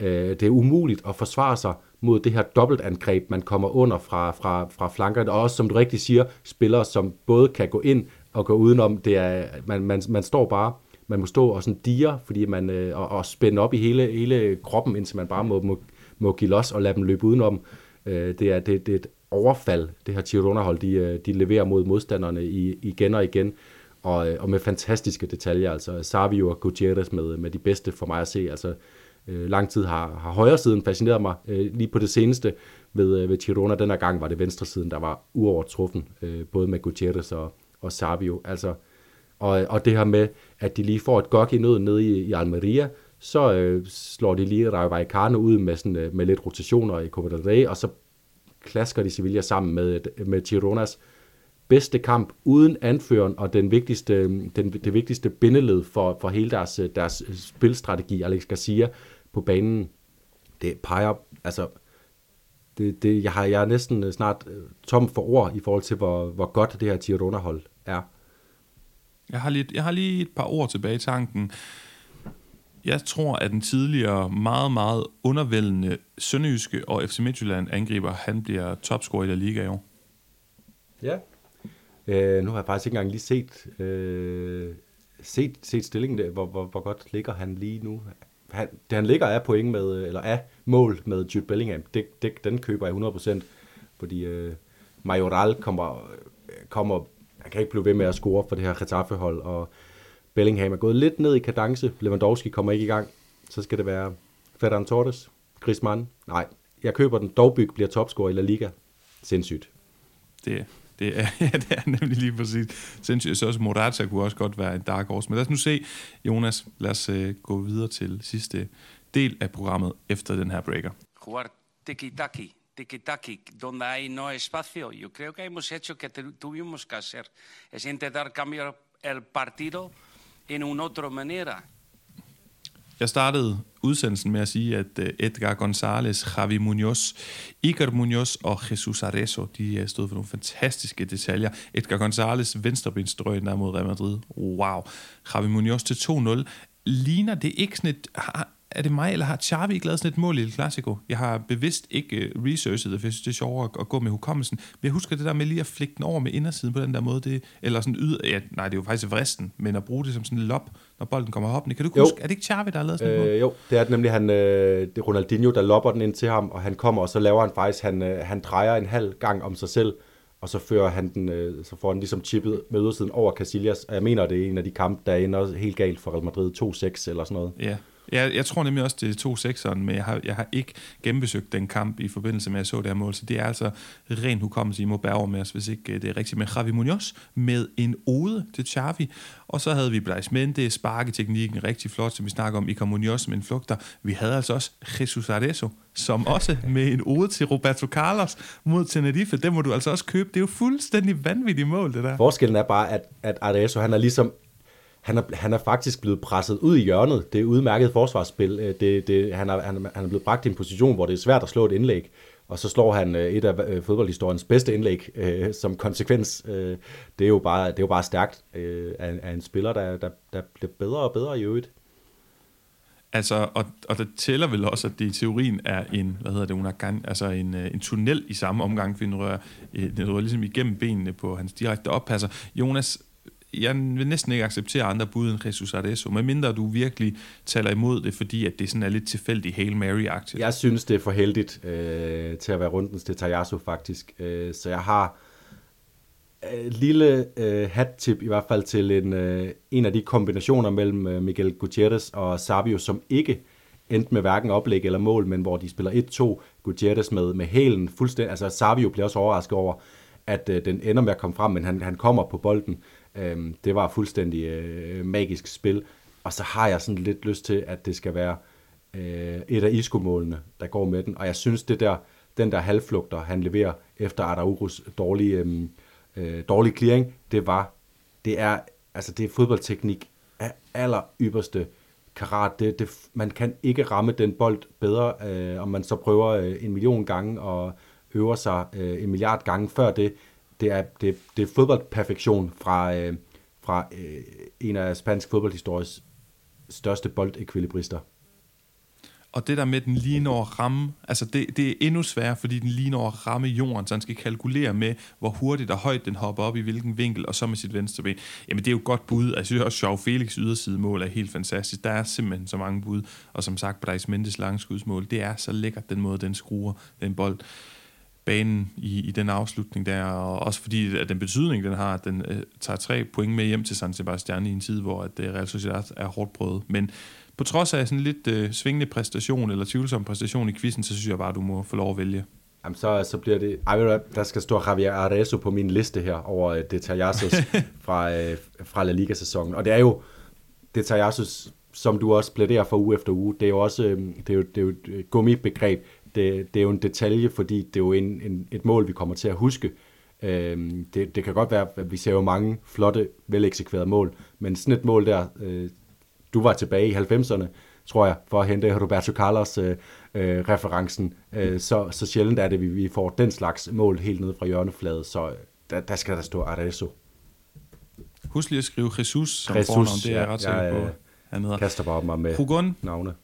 øh, det er umuligt at forsvare sig mod det her dobbeltangreb, man kommer under fra, fra, fra flankerne, og også som du rigtig siger, spillere, som både kan gå ind og gå udenom, det er, man, man, man står bare man må stå og sådan dire, fordi man, øh, og, og spænde op i hele, hele kroppen, indtil man bare må, må, må give los og lade dem løbe udenom. Øh, det, er, det, det er et overfald, det her Girona-hold, de, øh, de leverer mod modstanderne i, igen og igen, og, øh, og med fantastiske detaljer, altså Savio og Gutierrez med, med de bedste for mig at se, altså øh, lang tid har, har højre siden fascineret mig, øh, lige på det seneste ved, øh, ved Girona, den her gang var det venstresiden, der var uovertruffen, øh, både med Gutierrez og, og Savio, altså og, og det her med, at de lige får et gok i nøden nede i, i Almeria, så øh, slår de lige Rayo Vallecano ud med, sådan, øh, med lidt rotationer i Copa del Rey, og så klasker de Sevilla sammen med, med Gironas bedste kamp uden anføren og den vigtigste, den, det vigtigste bindeled for, for hele deres, deres spilstrategi, Alex Garcia, på banen. Det peger, altså, det, det, jeg, har, jeg er næsten snart øh, tom for ord i forhold til, hvor, hvor godt det her Girona-hold er. Jeg har, lige, jeg har lige et par ord tilbage i tanken. Jeg tror, at den tidligere meget, meget undervældende Sønderjyske og FC Midtjylland angriber, han bliver topscorer i La Liga i år. Ja. Øh, nu har jeg faktisk ikke engang lige set, øh, set, set stillingen der. Hvor, hvor, hvor godt ligger han lige nu? Han, det han ligger er point med, øh, eller er mål med Jude Bellingham. Det, det, den køber jeg 100%, fordi øh, Majoral kommer, øh, kommer han kan ikke blive ved med at score for det her Getafe-hold, og Bellingham er gået lidt ned i kadence. Lewandowski kommer ikke i gang. Så skal det være Ferran Torres, Griezmann. Nej, jeg køber den. Dogbyg bliver topscorer i La Liga. Sindssygt. Det, det er, ja, det er nemlig lige præcis sindssygt. Så også Morata kunne også godt være en dark horse. Men lad os nu se, Jonas, lad os uh, gå videre til sidste del af programmet efter den her breaker. Jugar tiki-taki tiki-taki, donde hay no espacio. Yo creo que hemos hecho que tuvimos que hacer. Es intentar cambiar el partido en una otra manera. Jeg startede udsendelsen med at sige, at øh, Edgar González, Javi Munoz, Iker Munoz og Jesus Arezzo, de øh, stod for nogle fantastiske detaljer. Edgar González, venstrebenstrøg der mod Real Madrid. Wow. Javi Munoz til 2-0. Ligner det ikke sådan et er det mig, eller har Xavi ikke lavet sådan et mål i El Clasico? Jeg har bevidst ikke uh, researchet det, for det er sjovere at, at gå med hukommelsen. Men jeg husker det der med lige at flikke den over med indersiden på den der måde, det, eller sådan yder, ja, nej, det er jo faktisk vristen, men at bruge det som sådan en lop, når bolden kommer hoppende. Kan du jo. huske, er det ikke Xavi, der har lavet sådan et øh, mål? Jo, det er det nemlig han, øh, det er Ronaldinho, der lopper den ind til ham, og han kommer, og så laver han faktisk, han, øh, han drejer en halv gang om sig selv, og så fører han den, øh, så får han ligesom chippet med ydersiden over Casillas, og jeg mener, det er en af de kampe, der ender helt galt for Real Madrid 2-6 eller sådan noget. Ja, jeg, jeg tror nemlig også, det er to sekseren, men jeg har, jeg har ikke genbesøgt den kamp i forbindelse med, at jeg så det her mål. Så det er altså ren hukommelse, I må bære med os, hvis ikke øh, det er rigtigt. Med Javi Munoz med en ode til Xavi. Og så havde vi Blaise Mende, sparketeknikken rigtig flot, som vi snakker om. Iker Munoz med en flugter. Vi havde altså også Jesus Arezzo, som også med en ode til Roberto Carlos mod Tenerife. Det må du altså også købe. Det er jo fuldstændig vanvittigt mål, det der. Forskellen er bare, at, at Arezzo, han er ligesom han er, han er faktisk blevet presset ud i hjørnet. Det er udmærket forsvarsspil. Øh, det, det, han, er, han, han er blevet bragt i en position, hvor det er svært at slå et indlæg, og så slår han øh, et af øh, fodboldhistoriens bedste indlæg øh, som konsekvens. Øh, det, er jo bare, det er jo bare stærkt øh, af, af en spiller, der, der, der bliver bedre og bedre i øvrigt. Altså, og, og det tæller vel også, at det i teorien er en, hvad hedder det, unagan, altså en, en tunnel i samme omgang, for den rører, den rører ligesom igennem benene på hans direkte oppasser. Jonas, jeg vil næsten ikke acceptere andre bud end Jesus Arezzo, medmindre du virkelig taler imod det, fordi at det sådan er lidt tilfældigt Hail Mary-agtigt. Jeg synes, det er for heldigt øh, til at være rundens til Tajasso faktisk. Øh, så jeg har et lille øh, hat-tip i hvert fald til en, øh, en af de kombinationer mellem øh, Miguel Gutierrez og Sabio, som ikke endte med hverken oplæg eller mål, men hvor de spiller 1-2, Gutierrez med, med hælen fuldstændig, altså Sabio bliver også overrasket over, at øh, den ender med at komme frem, men han, han kommer på bolden. Øh, det var fuldstændig øh, magisk spil, og så har jeg sådan lidt lyst til, at det skal være øh, et af iskomålene, der går med den, og jeg synes, det der, den der halvflugter, han leverer efter Adaurus dårlige, øh, øh, dårlige clearing, det var, det er, altså det er fodboldteknik af aller ypperste karat. Det, det, man kan ikke ramme den bold bedre, øh, om man så prøver øh, en million gange og øver sig øh, en milliard gange før det. Det er, det, det er fodboldperfektion fra, øh, fra øh, en af spansk fodboldhistories største boldekvilibrister. Og det der med, at den lige når at ramme, altså det, det er endnu sværere, fordi den lige når at ramme jorden, så han skal kalkulere med, hvor hurtigt og højt den hopper op i hvilken vinkel, og så med sit venstre ben. Jamen det er jo et godt bud. Altså, jeg synes også, Joao Felix ydersidemål er helt fantastisk. Der er simpelthen så mange bud. Og som sagt, Brais Mendes langskudsmål, det er så lækkert, den måde, den skruer den bold banen i, i den afslutning der, og også fordi at den betydning, den har, at den øh, tager tre point med hjem til San Sebastian i en tid, hvor at, øh, Real Sociedad er hårdt prøvet. Men på trods af sådan lidt øh, svingende præstation, eller tvivlsom præstation i quizzen, så synes jeg bare, at du må få lov at vælge. Jamen, så, så bliver det... Ej, der skal stå Javier Arezzo på min liste her over uh, Detallassos fra, uh, fra La Liga-sæsonen. Og det er jo Detallassos, som du også plæderer for uge efter uge. Det er jo også uh, det er jo, det er jo et gummibegreb. Det, det er jo en detalje, fordi det er jo en, en, et mål, vi kommer til at huske. Uh, det, det kan godt være, at vi ser jo mange flotte, veleksekverede mål, men sådan et mål der, uh, du var tilbage i 90'erne, tror jeg, for at hente Roberto Carlos øh, øh, referencen. Øh, så, så sjældent er det, at vi, vi får den slags mål helt ned fra hjørnefladet, så øh, der, der skal der stå Arezzo. Husk lige at skrive Jesus som Jesus, fornavn, det er jeg ret sikker på. Han hedder. kaster bare mig med Hugon. navne.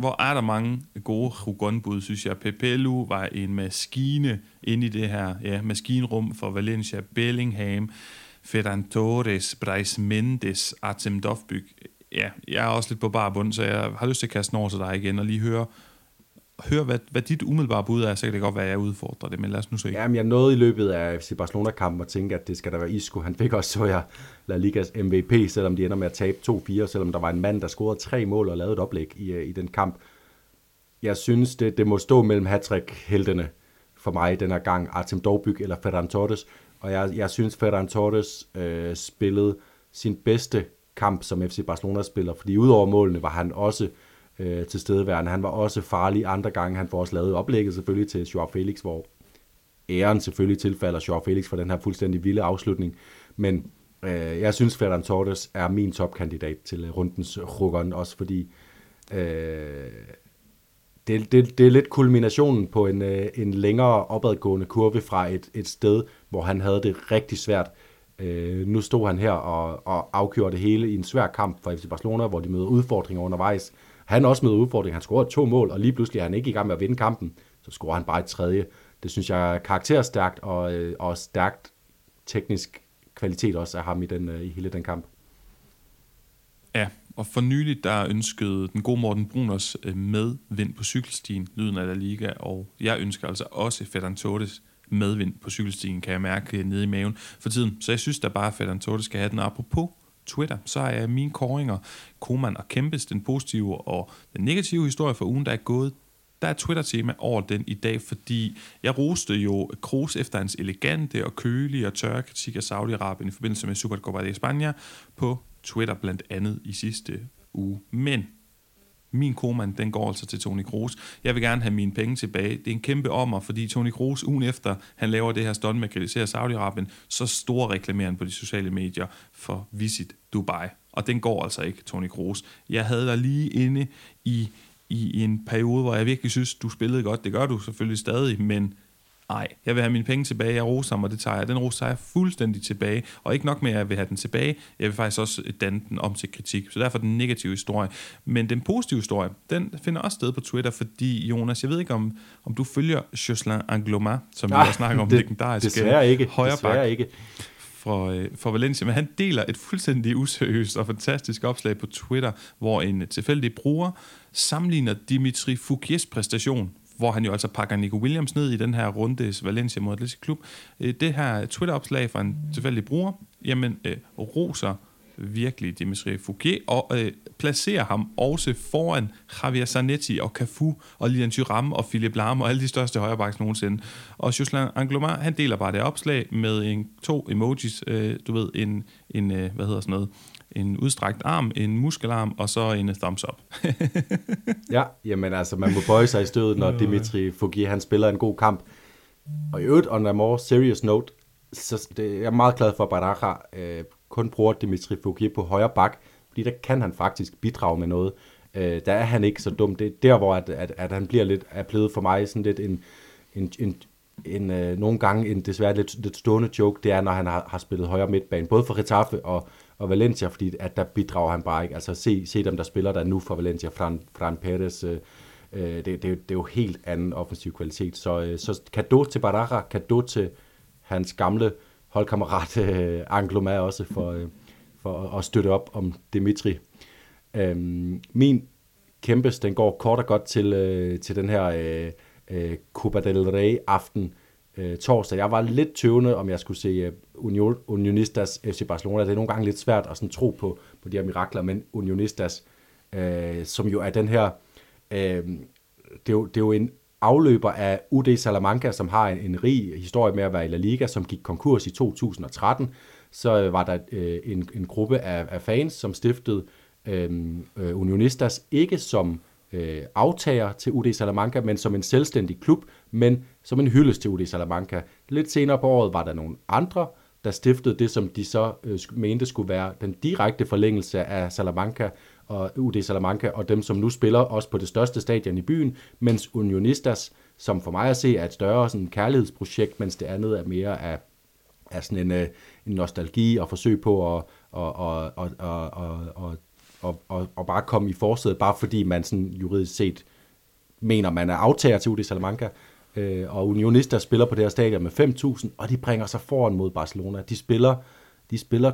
Hvor er der mange gode Hugon-bud, synes jeg. Pepelu var en maskine inde i det her ja, maskinrum for Valencia, Bellingham, Ferran Torres, Brais Mendes, Artem Dovbyk. Ja, jeg er også lidt på bare bund, så jeg har lyst til at kaste over til dig igen og lige høre, høre hvad, hvad dit umiddelbare bud er, så kan det godt være, at jeg udfordrer det, men lad os nu se. Jamen, jeg nåede i løbet af FC Barcelona-kampen og tænke, at det skal der være Isco. Han fik også, så jeg, La Ligas MVP, selvom de ender med at tabe 2-4, selvom der var en mand, der scorede tre mål og lavede et oplæg i, øh, i den kamp. Jeg synes, det, det må stå mellem hattrick-heltene for mig den her gang, Artem Dovbyk eller Ferran Torres, og jeg, jeg synes, Ferran Torres øh, spillede sin bedste kamp som FC Barcelona-spiller, fordi udover målene var han også øh, Øh, til stedeværende. Han var også farlig andre gange. Han får også lavet oplægget selvfølgelig til Joao Felix, hvor æren selvfølgelig tilfalder Joao Felix for den her fuldstændig vilde afslutning. Men øh, jeg synes, Ferran Torres er min topkandidat til øh, rundens rukkeren, også fordi øh, det, det, det er lidt kulminationen på en, øh, en længere opadgående kurve fra et, et sted, hvor han havde det rigtig svært. Øh, nu stod han her og, og afgjorde det hele i en svær kamp for FC Barcelona, hvor de møder udfordringer undervejs. Han også møder udfordring. Han scorede to mål, og lige pludselig er han ikke i gang med at vinde kampen. Så scorer han bare et tredje. Det synes jeg er karakterstærkt og, øh, og stærkt teknisk kvalitet også af ham i, den, øh, i hele den kamp. Ja, og for nyligt der ønskede den gode Morten Bruners øh, med medvind på cykelstien, lyden af La Liga, og jeg ønsker altså også Ferdinand Torres medvind på cykelstien, kan jeg mærke nede i maven for tiden. Så jeg synes da bare, at Ferdinand Torres skal have den. Apropos Twitter, så er mine koringer, Koman og Kempes, den positive og den negative historie for ugen, der er gået der er Twitter-tema over den i dag, fordi jeg roste jo Kroos efter hans elegante og kølige og tørre kritik af Saudi-Arabien i forbindelse med Supercopa de España på Twitter blandt andet i sidste uge. Men min komand, den går altså til Tony Kroos. Jeg vil gerne have mine penge tilbage. Det er en kæmpe ommer, fordi Tony Kroos, ugen efter han laver det her stunt med at kritisere Saudi-Arabien, så stor reklameren på de sociale medier for Visit Dubai. Og den går altså ikke, Tony Kroos. Jeg havde dig lige inde i, i en periode, hvor jeg virkelig synes, du spillede godt. Det gør du selvfølgelig stadig, men nej, jeg vil have mine penge tilbage, jeg roser mig, det tager jeg. Den tager jeg fuldstændig tilbage, og ikke nok med, at jeg vil have den tilbage, jeg vil faktisk også danne den om til kritik. Så derfor den negative historie. Men den positive historie, den finder også sted på Twitter, fordi Jonas, jeg ved ikke, om, om du følger Jocelyn Angloma, som Nej, vi har snakket om, det- legendariske Desværre ikke. Desværre ikke. for, øh, for Valencia, men han deler et fuldstændig useriøst og fantastisk opslag på Twitter, hvor en tilfældig bruger sammenligner Dimitri Fouquiers præstation, hvor han jo altså pakker Nico Williams ned i den her runde Valencia mod Atletic Klub. Øh, det her Twitter-opslag fra en tilfældig bruger, jamen øh, roser virkelig Dimitri Fouquet, og øh, placerer ham også foran Javier Zanetti og Cafu og Lian Thuram og Philip Lahm og alle de største højrebacks nogensinde. Og Jocelyn Anglomar, han deler bare det opslag med en, to emojis, øh, du ved, en, en øh, hvad hedder sådan noget, en udstrakt arm, en muskelarm og så en thumbs up. Ja, jamen altså, man må bøje sig i stødet, når Dimitri Fougier, han spiller en god kamp. Og i øvrigt, on a more serious note, så det, jeg er meget glad for, at Baraja øh, kun bruger Dimitri Fougier på højre bak, fordi der kan han faktisk bidrage med noget. Øh, der er han ikke så dum. Det er der, hvor at, at, at han bliver lidt, er blevet for mig sådan lidt en, en, en, en øh, nogle gange en desværre lidt, lidt stående joke, det er, når han har, har spillet højre midtbane, både for Getafe og, og Valencia, fordi at der bidrager han bare ikke. Altså se, se dem, der spiller der nu for Valencia, Fran, Fran Perez, øh, øh det, det, det er jo helt anden offensiv kvalitet. Så, øh, så kado til Baraja, kado til hans gamle holdkammerat øh, Angloma også for, øh, for at- at støtte op om Dimitri. Øhm, min kæmpes, den går kort og godt til, øh, til den her øh, øh, Copa del Rey aften øh, torsdag. Jeg var lidt tøvende, om jeg skulle se øh, Union, Unionistas FC Barcelona. Det er nogle gange lidt svært at sådan tro på, på de her mirakler, men Unionistas, øh, som jo er den her... Øh, det, er jo, det er jo en afløber af UD Salamanca, som har en, en rig historie med at være i La Liga, som gik konkurs i 2013. Så øh, var der øh, en, en gruppe af, af fans, som stiftede øh, øh Unionistas, ikke som øh, aftager til UD Salamanca, men som en selvstændig klub, men som en hyldest til UD Salamanca. Lidt senere på året var der nogle andre, der stiftede det, som de så øh, mente skulle være den direkte forlængelse af Salamanca og UD Salamanca, og dem, som nu spiller også på det største stadion i byen, mens Unionistas, som for mig at se er et større sådan, kærlighedsprojekt, mens det andet er mere af, af sådan en, øh, en nostalgi og forsøg på at og, og, og, og, og, og, og, og bare komme i forsædet, bare fordi man sådan juridisk set mener, man er aftager til UD Salamanca øh, og Unionista spiller på det her stadion med 5.000, og de bringer sig foran mod Barcelona. De spiller, de spiller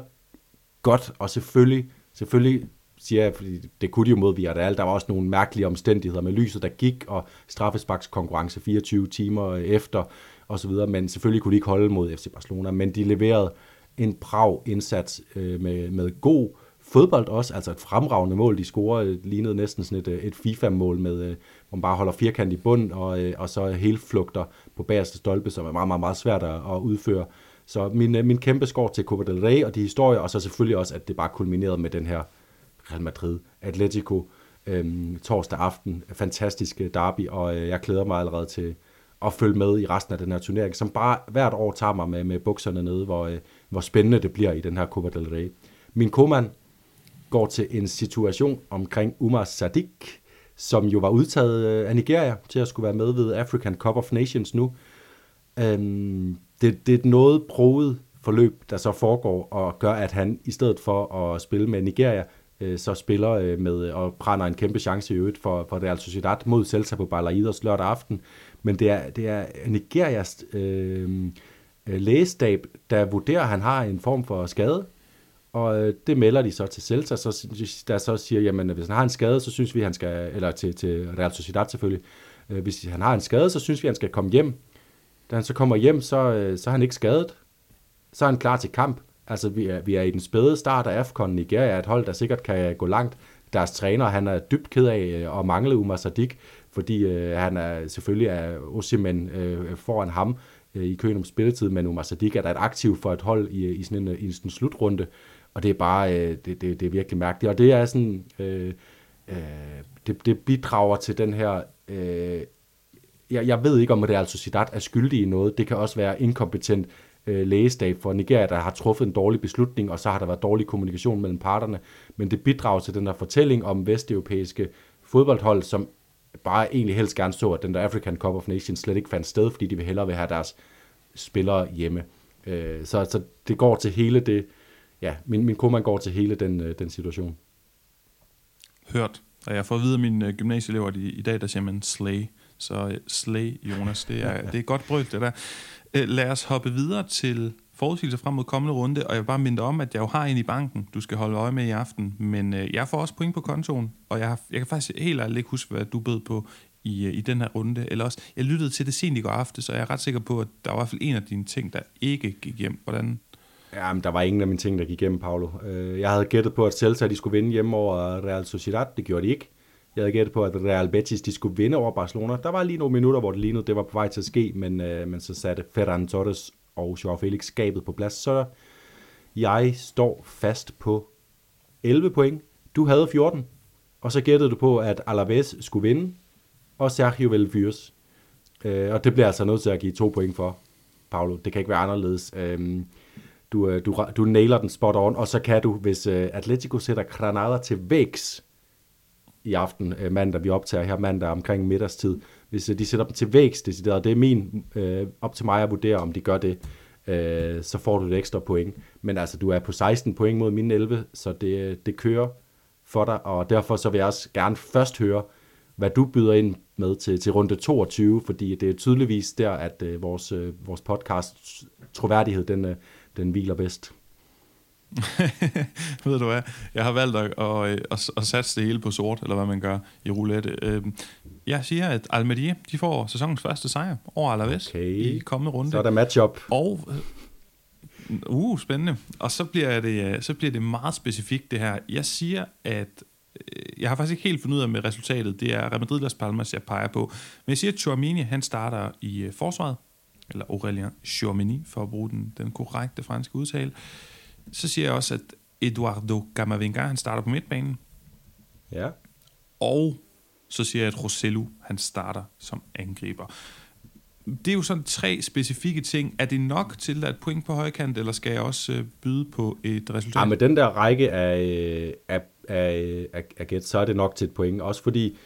godt, og selvfølgelig, selvfølgelig siger jeg, fordi det kunne de jo mod Villarreal, der var også nogle mærkelige omstændigheder med lyset, der gik, og straffesparks konkurrence 24 timer efter, og så videre, men selvfølgelig kunne de ikke holde mod FC Barcelona, men de leverede en brav indsats øh, med, med god fodbold også, altså et fremragende mål, de scorer, lignede næsten sådan et, øh, et FIFA-mål, med, øh, hvor man bare holder firkant i bund, og, øh, og så helt flugter på bagerste stolpe, som er meget, meget, meget svært at, at udføre. Så min, øh, min kæmpe skår til Copa del Rey og de historier, og så selvfølgelig også, at det bare kulminerede med den her Real Madrid, Atletico, øh, torsdag aften, fantastisk øh, derby, og øh, jeg glæder mig allerede til at følge med i resten af den her turnering, som bare hvert år tager mig med, med bukserne nede, hvor, øh, hvor spændende det bliver i den her Copa del Rey. Min koman går til en situation omkring Umar Sadik, som jo var udtaget øh, af Nigeria til at skulle være med ved African Cup of Nations nu. Øhm, det, det er et noget broet forløb, der så foregår, og gør, at han i stedet for at spille med Nigeria, øh, så spiller øh, med og brænder en kæmpe chance i øvrigt for, for Real Sociedad mod Celta på Balaidos lørdag aften. Men det er, det er Nigerias øhm, øh, lægestab, der vurderer, at han har en form for skade, og øh, det melder de så til Celta, så, der så siger, jamen hvis han har en skade, så synes vi, han skal, eller til, til Real Sociedad selvfølgelig, øh, hvis han har en skade, så synes vi, han skal komme hjem. Da han så kommer hjem, så, øh, så er han ikke skadet. Så er han klar til kamp. Altså, vi er, vi er i den spæde start af AFCON. Nigeria er et hold, der sikkert kan gå langt. Deres træner, han er dybt ked af at mangle Umar Sadik, fordi øh, han er selvfølgelig er Osimhen øh, foran ham øh, i køen om spilletid, men Umar Sadik er da et aktiv for et hold i, i sådan en, i sådan en slutrunde, og det er bare, øh, det, det, det er virkelig mærkeligt. Og det er sådan, øh, øh, det, det bidrager til den her... Øh, jeg, jeg ved ikke, om Real Sociedad er skyldig i noget. Det kan også være inkompetent øh, lægestab for Nigeria, der har truffet en dårlig beslutning, og så har der været dårlig kommunikation mellem parterne. Men det bidrager til den der fortælling om vesteuropæiske fodboldhold, som bare egentlig helst gerne så, at den der African Cup of Nations slet ikke fandt sted, fordi de vil hellere vil have deres spillere hjemme. Øh, så, så det går til hele det, ja, min, min kone går til hele den, øh, den situation. Hørt. Og jeg får at vide af mine øh, gymnasieelever i, i dag, der siger man slay. Så øh, slay, Jonas, det er, det er godt brød, det der. Lad os hoppe videre til forudsigelser frem mod kommende runde, og jeg vil bare minde om, at jeg jo har en i banken, du skal holde øje med i aften, men øh, jeg får også point på kontoen, og jeg, har, jeg kan faktisk helt ærligt ikke huske, hvad du bød på i, i den her runde. Eller også, jeg lyttede til det sent i går aftes, så jeg er ret sikker på, at der var i hvert fald en af dine ting, der ikke gik hjem. Hvordan? Jamen, der var ingen af mine ting, der gik igennem, Paolo. Øh, jeg havde gættet på, at Celta de skulle vinde hjemme over Real Sociedad. Det gjorde de ikke. Jeg havde gættet på, at Real Betis de skulle vinde over Barcelona. Der var lige nogle minutter, hvor det lignede, det var på vej til at ske, men, øh, men så satte Ferran Torres og Joao Felix skabet på plads. Så jeg står fast på 11 point. Du havde 14, og så gættede du på, at Alaves skulle vinde, og Sergio ville fyres. Øh, og det bliver altså nødt til at give to point for, Paolo. Det kan ikke være anderledes. Øh, du, øh, du, du nailer den spot on, og så kan du, hvis øh, Atletico sætter Granada til vægs i aften, øh, mandag, vi optager her mandag omkring middagstid, hvis øh, de sætter dem til vægs decideret, det er min, øh, op til mig at vurdere, om de gør det, øh, så får du et ekstra point. Men altså, du er på 16 point mod min 11, så det, øh, det kører for dig, og derfor så vil jeg også gerne først høre, hvad du byder ind med til, til runde 22, fordi det er tydeligvis der, at øh, vores, øh, vores podcast troværdighed, den, øh, den hviler bedst. Ved du hvad? Jeg har valgt at, at, at, at satse det hele på sort, eller hvad man gør i roulette. Øhm, jeg siger, at Almeria de får sæsonens første sejr over Alaves okay. i kommende runde. Så er der matchup. Og Uh, spændende. Og så bliver, det, så bliver det meget specifikt det her. Jeg siger, at øh, jeg har faktisk ikke helt fundet ud af med resultatet. Det er Real Madrid Las Palmas, jeg peger på. Men jeg siger, at Chouamini, han starter i øh, forsvaret. Eller Aurelien Chouamini, for at bruge den, den korrekte franske udtale. Så siger jeg også, at Eduardo Camavinga, han starter på midtbanen. Ja. Og så siger jeg, at Roselu, han starter som angriber. Det er jo sådan tre specifikke ting. Er det nok til at point på højkant, eller skal jeg også øh, byde på et resultat? Ja, med den der række af, øh, af, af, af, af gæt, så er det nok til et point. Også fordi,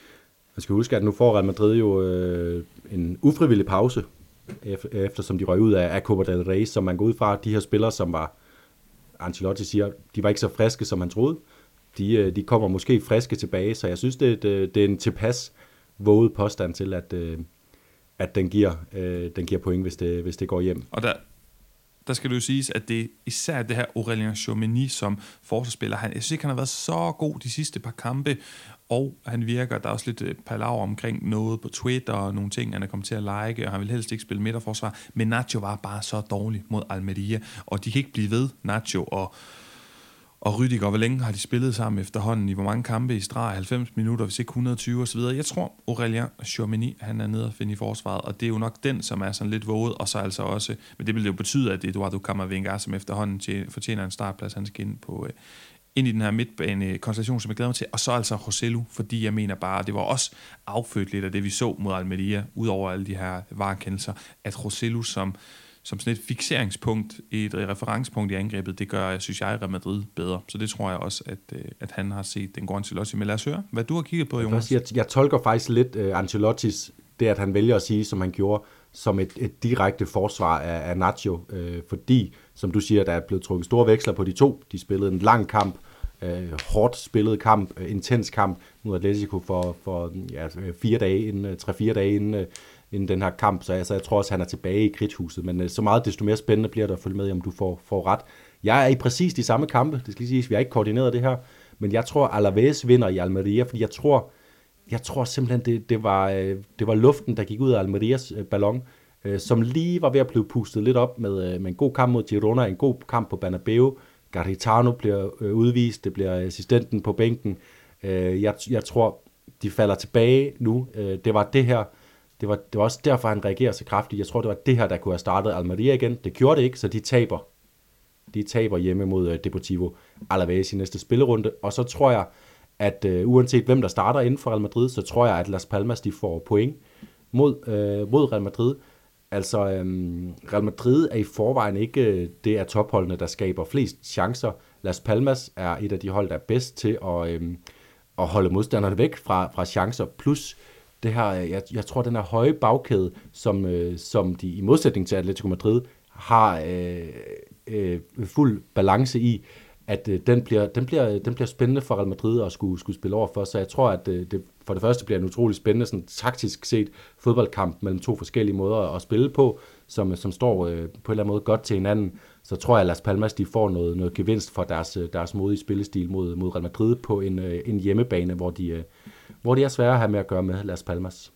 man skal huske, at nu får Real Madrid jo øh, en ufrivillig pause, eftersom de røg ud af, af Copa del Rey, som man går ud fra, de her spillere, som var, Ancelotti siger, de var ikke så friske, som man troede. De, øh, de kommer måske friske tilbage, så jeg synes, det, det, øh, det er en tilpas våget påstand til, at, øh, at den, giver, den giver point, hvis det, hvis det går hjem. Og der, der skal det jo siges, at det især det her Aurelien Chomini som forsvarsspiller, han, jeg synes ikke, han har været så god de sidste par kampe, og han virker, der er også lidt øh, palaver omkring noget på Twitter og nogle ting, han er kommet til at like, og han vil helst ikke spille midterforsvar, men Nacho var bare så dårlig mod Almeria, og de kan ikke blive ved, Nacho og og Rydiger, hvor længe har de spillet sammen efterhånden? I hvor mange kampe i streg? 90 minutter, hvis ikke 120 osv. Jeg tror, Aurelien Chomini, han er nede at finde i forsvaret, og det er jo nok den, som er sådan lidt våget, og så altså også, men det vil jo betyde, at Eduardo Camavinga, som efterhånden fortjener en startplads, han skal ind på, øh, ind i den her midtbane øh, konstellation, som jeg glæder mig til. Og så altså Roselu, fordi jeg mener bare, det var også affødt lidt af det, vi så mod Almeria, udover alle de her varekendelser, at Roselu som som sådan et fixeringspunkt, et referencepunkt i angrebet, det gør, jeg synes jeg, Real Madrid bedre. Så det tror jeg også, at, øh, at han har set den går Ancelotti. Men lad os høre, hvad du har kigget på, Jonas. Jeg, jeg tolker faktisk lidt uh, Ancelottis, det at han vælger at sige, som han gjorde, som et, et direkte forsvar af, af Nacho, uh, fordi, som du siger, der er blevet trukket store veksler på de to. De spillede en lang kamp, uh, hårdt spillet kamp, uh, intens kamp mod Atletico for, for ja, fire dage inden, tre-fire dage inden, inden den her kamp, så altså, jeg tror også, han er tilbage i kridthuset. Men øh, så meget desto mere spændende bliver det at følge med, om du får, får ret. Jeg er i præcis de samme kampe, det skal lige siges, vi har ikke koordineret det her, men jeg tror, Alaves vinder i Almeria, fordi jeg tror, jeg tror simpelthen, det, det, var, øh, det var luften, der gik ud af Almerias øh, ballon, øh, som lige var ved at blive pustet lidt op med, med en god kamp mod Girona, en god kamp på Banabeo. Garitano bliver udvist, det bliver assistenten på bænken. Jeg, jeg tror, de falder tilbage nu. Det var det her, det var, det var også derfor, han reagerer så kraftigt. Jeg tror, det var det her, der kunne have startet Almeria igen. Det gjorde det ikke, så de taber. De taber hjemme mod øh, Deportivo Alaves i næste spillerunde. Og så tror jeg, at øh, uanset hvem der starter inden for Real Madrid, så tror jeg, at Las Palmas de får point mod, øh, mod Real Madrid. Altså, øh, Real Madrid er i forvejen ikke øh, det af topholdene, der skaber flest chancer. Las Palmas er et af de hold, der er bedst til at, øh, at holde modstanderne væk fra, fra chancer. Plus det her, øh, jeg, jeg tror, den her høje bagkæde, som, øh, som de i modsætning til Atletico Madrid har øh, øh, fuld balance i, at øh, den, bliver, den, bliver, øh, den bliver spændende for Real Madrid at skulle, skulle spille over for. Så jeg tror, at øh, det for det første bliver en utrolig spændende, sådan taktisk set, fodboldkamp mellem to forskellige måder at spille på, som, øh, som står øh, på en eller anden måde godt til hinanden. Så tror jeg, at Las Palmas de får noget, noget gevinst for deres, deres modige spillestil mod, mod Real Madrid på en, øh, en hjemmebane, hvor de, øh, hvor de er svære at have med at gøre med Las Palmas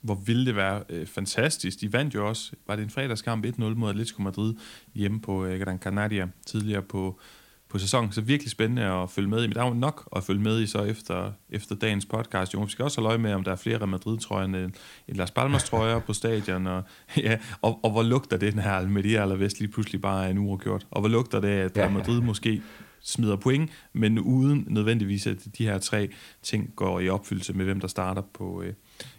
hvor ville det være øh, fantastisk. De vandt jo også, var det en fredagskamp 1-0 mod Atletico Madrid hjemme på øh, Gran Canaria tidligere på, på sæsonen. Så virkelig spændende at følge med i. Men der er jo nok at følge med i så efter, efter dagens podcast. Jo, vi skal også holde øje med, om der er flere Madrid-trøjer end, end Las Palmas-trøjer på stadion. Og, ja, og, og, hvor lugter det, den her Almeria eller Vest lige pludselig bare er en uafgjort? Og hvor lugter det, at Real Madrid måske smider point, men uden nødvendigvis, at de her tre ting går i opfyldelse med, hvem der starter på, øh,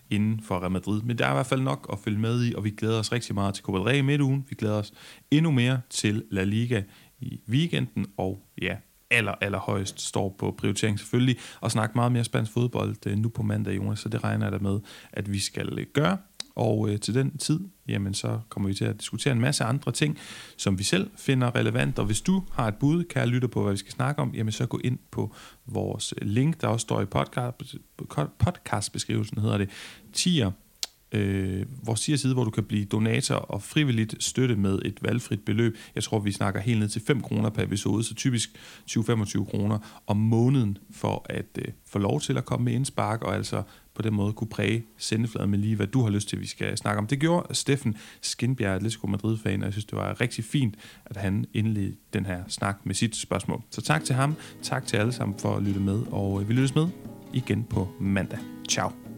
inden for Real Madrid. Men der er i hvert fald nok at følge med i, og vi glæder os rigtig meget til Copa del Rey i midtugen. Vi glæder os endnu mere til La Liga i weekenden, og ja, aller, aller højst står på prioritering selvfølgelig, og snakke meget mere spansk fodbold øh, nu på mandag, Jonas, så det regner jeg da med, at vi skal øh, gøre. Og øh, til den tid, jamen så kommer vi til at diskutere en masse andre ting, som vi selv finder relevant. Og hvis du har et bud, kan jeg lytte på, hvad vi skal snakke om, jamen så gå ind på vores øh, link, der også står i podcast, podcastbeskrivelsen, hedder det, tier øh, vores side, hvor du kan blive donator og frivilligt støtte med et valgfrit beløb. Jeg tror, vi snakker helt ned til 5 kroner per episode, så typisk 20-25 kroner om måneden for at øh, få lov til at komme med indspark og altså på den måde kunne præge sendefladen med lige, hvad du har lyst til, vi skal snakke om. Det gjorde Steffen Skinbjerg, Atletico Madrid-fan, og jeg synes, det var rigtig fint, at han indledte den her snak med sit spørgsmål. Så tak til ham, tak til alle sammen for at lytte med, og øh, vi lyttes med igen på mandag. Ciao.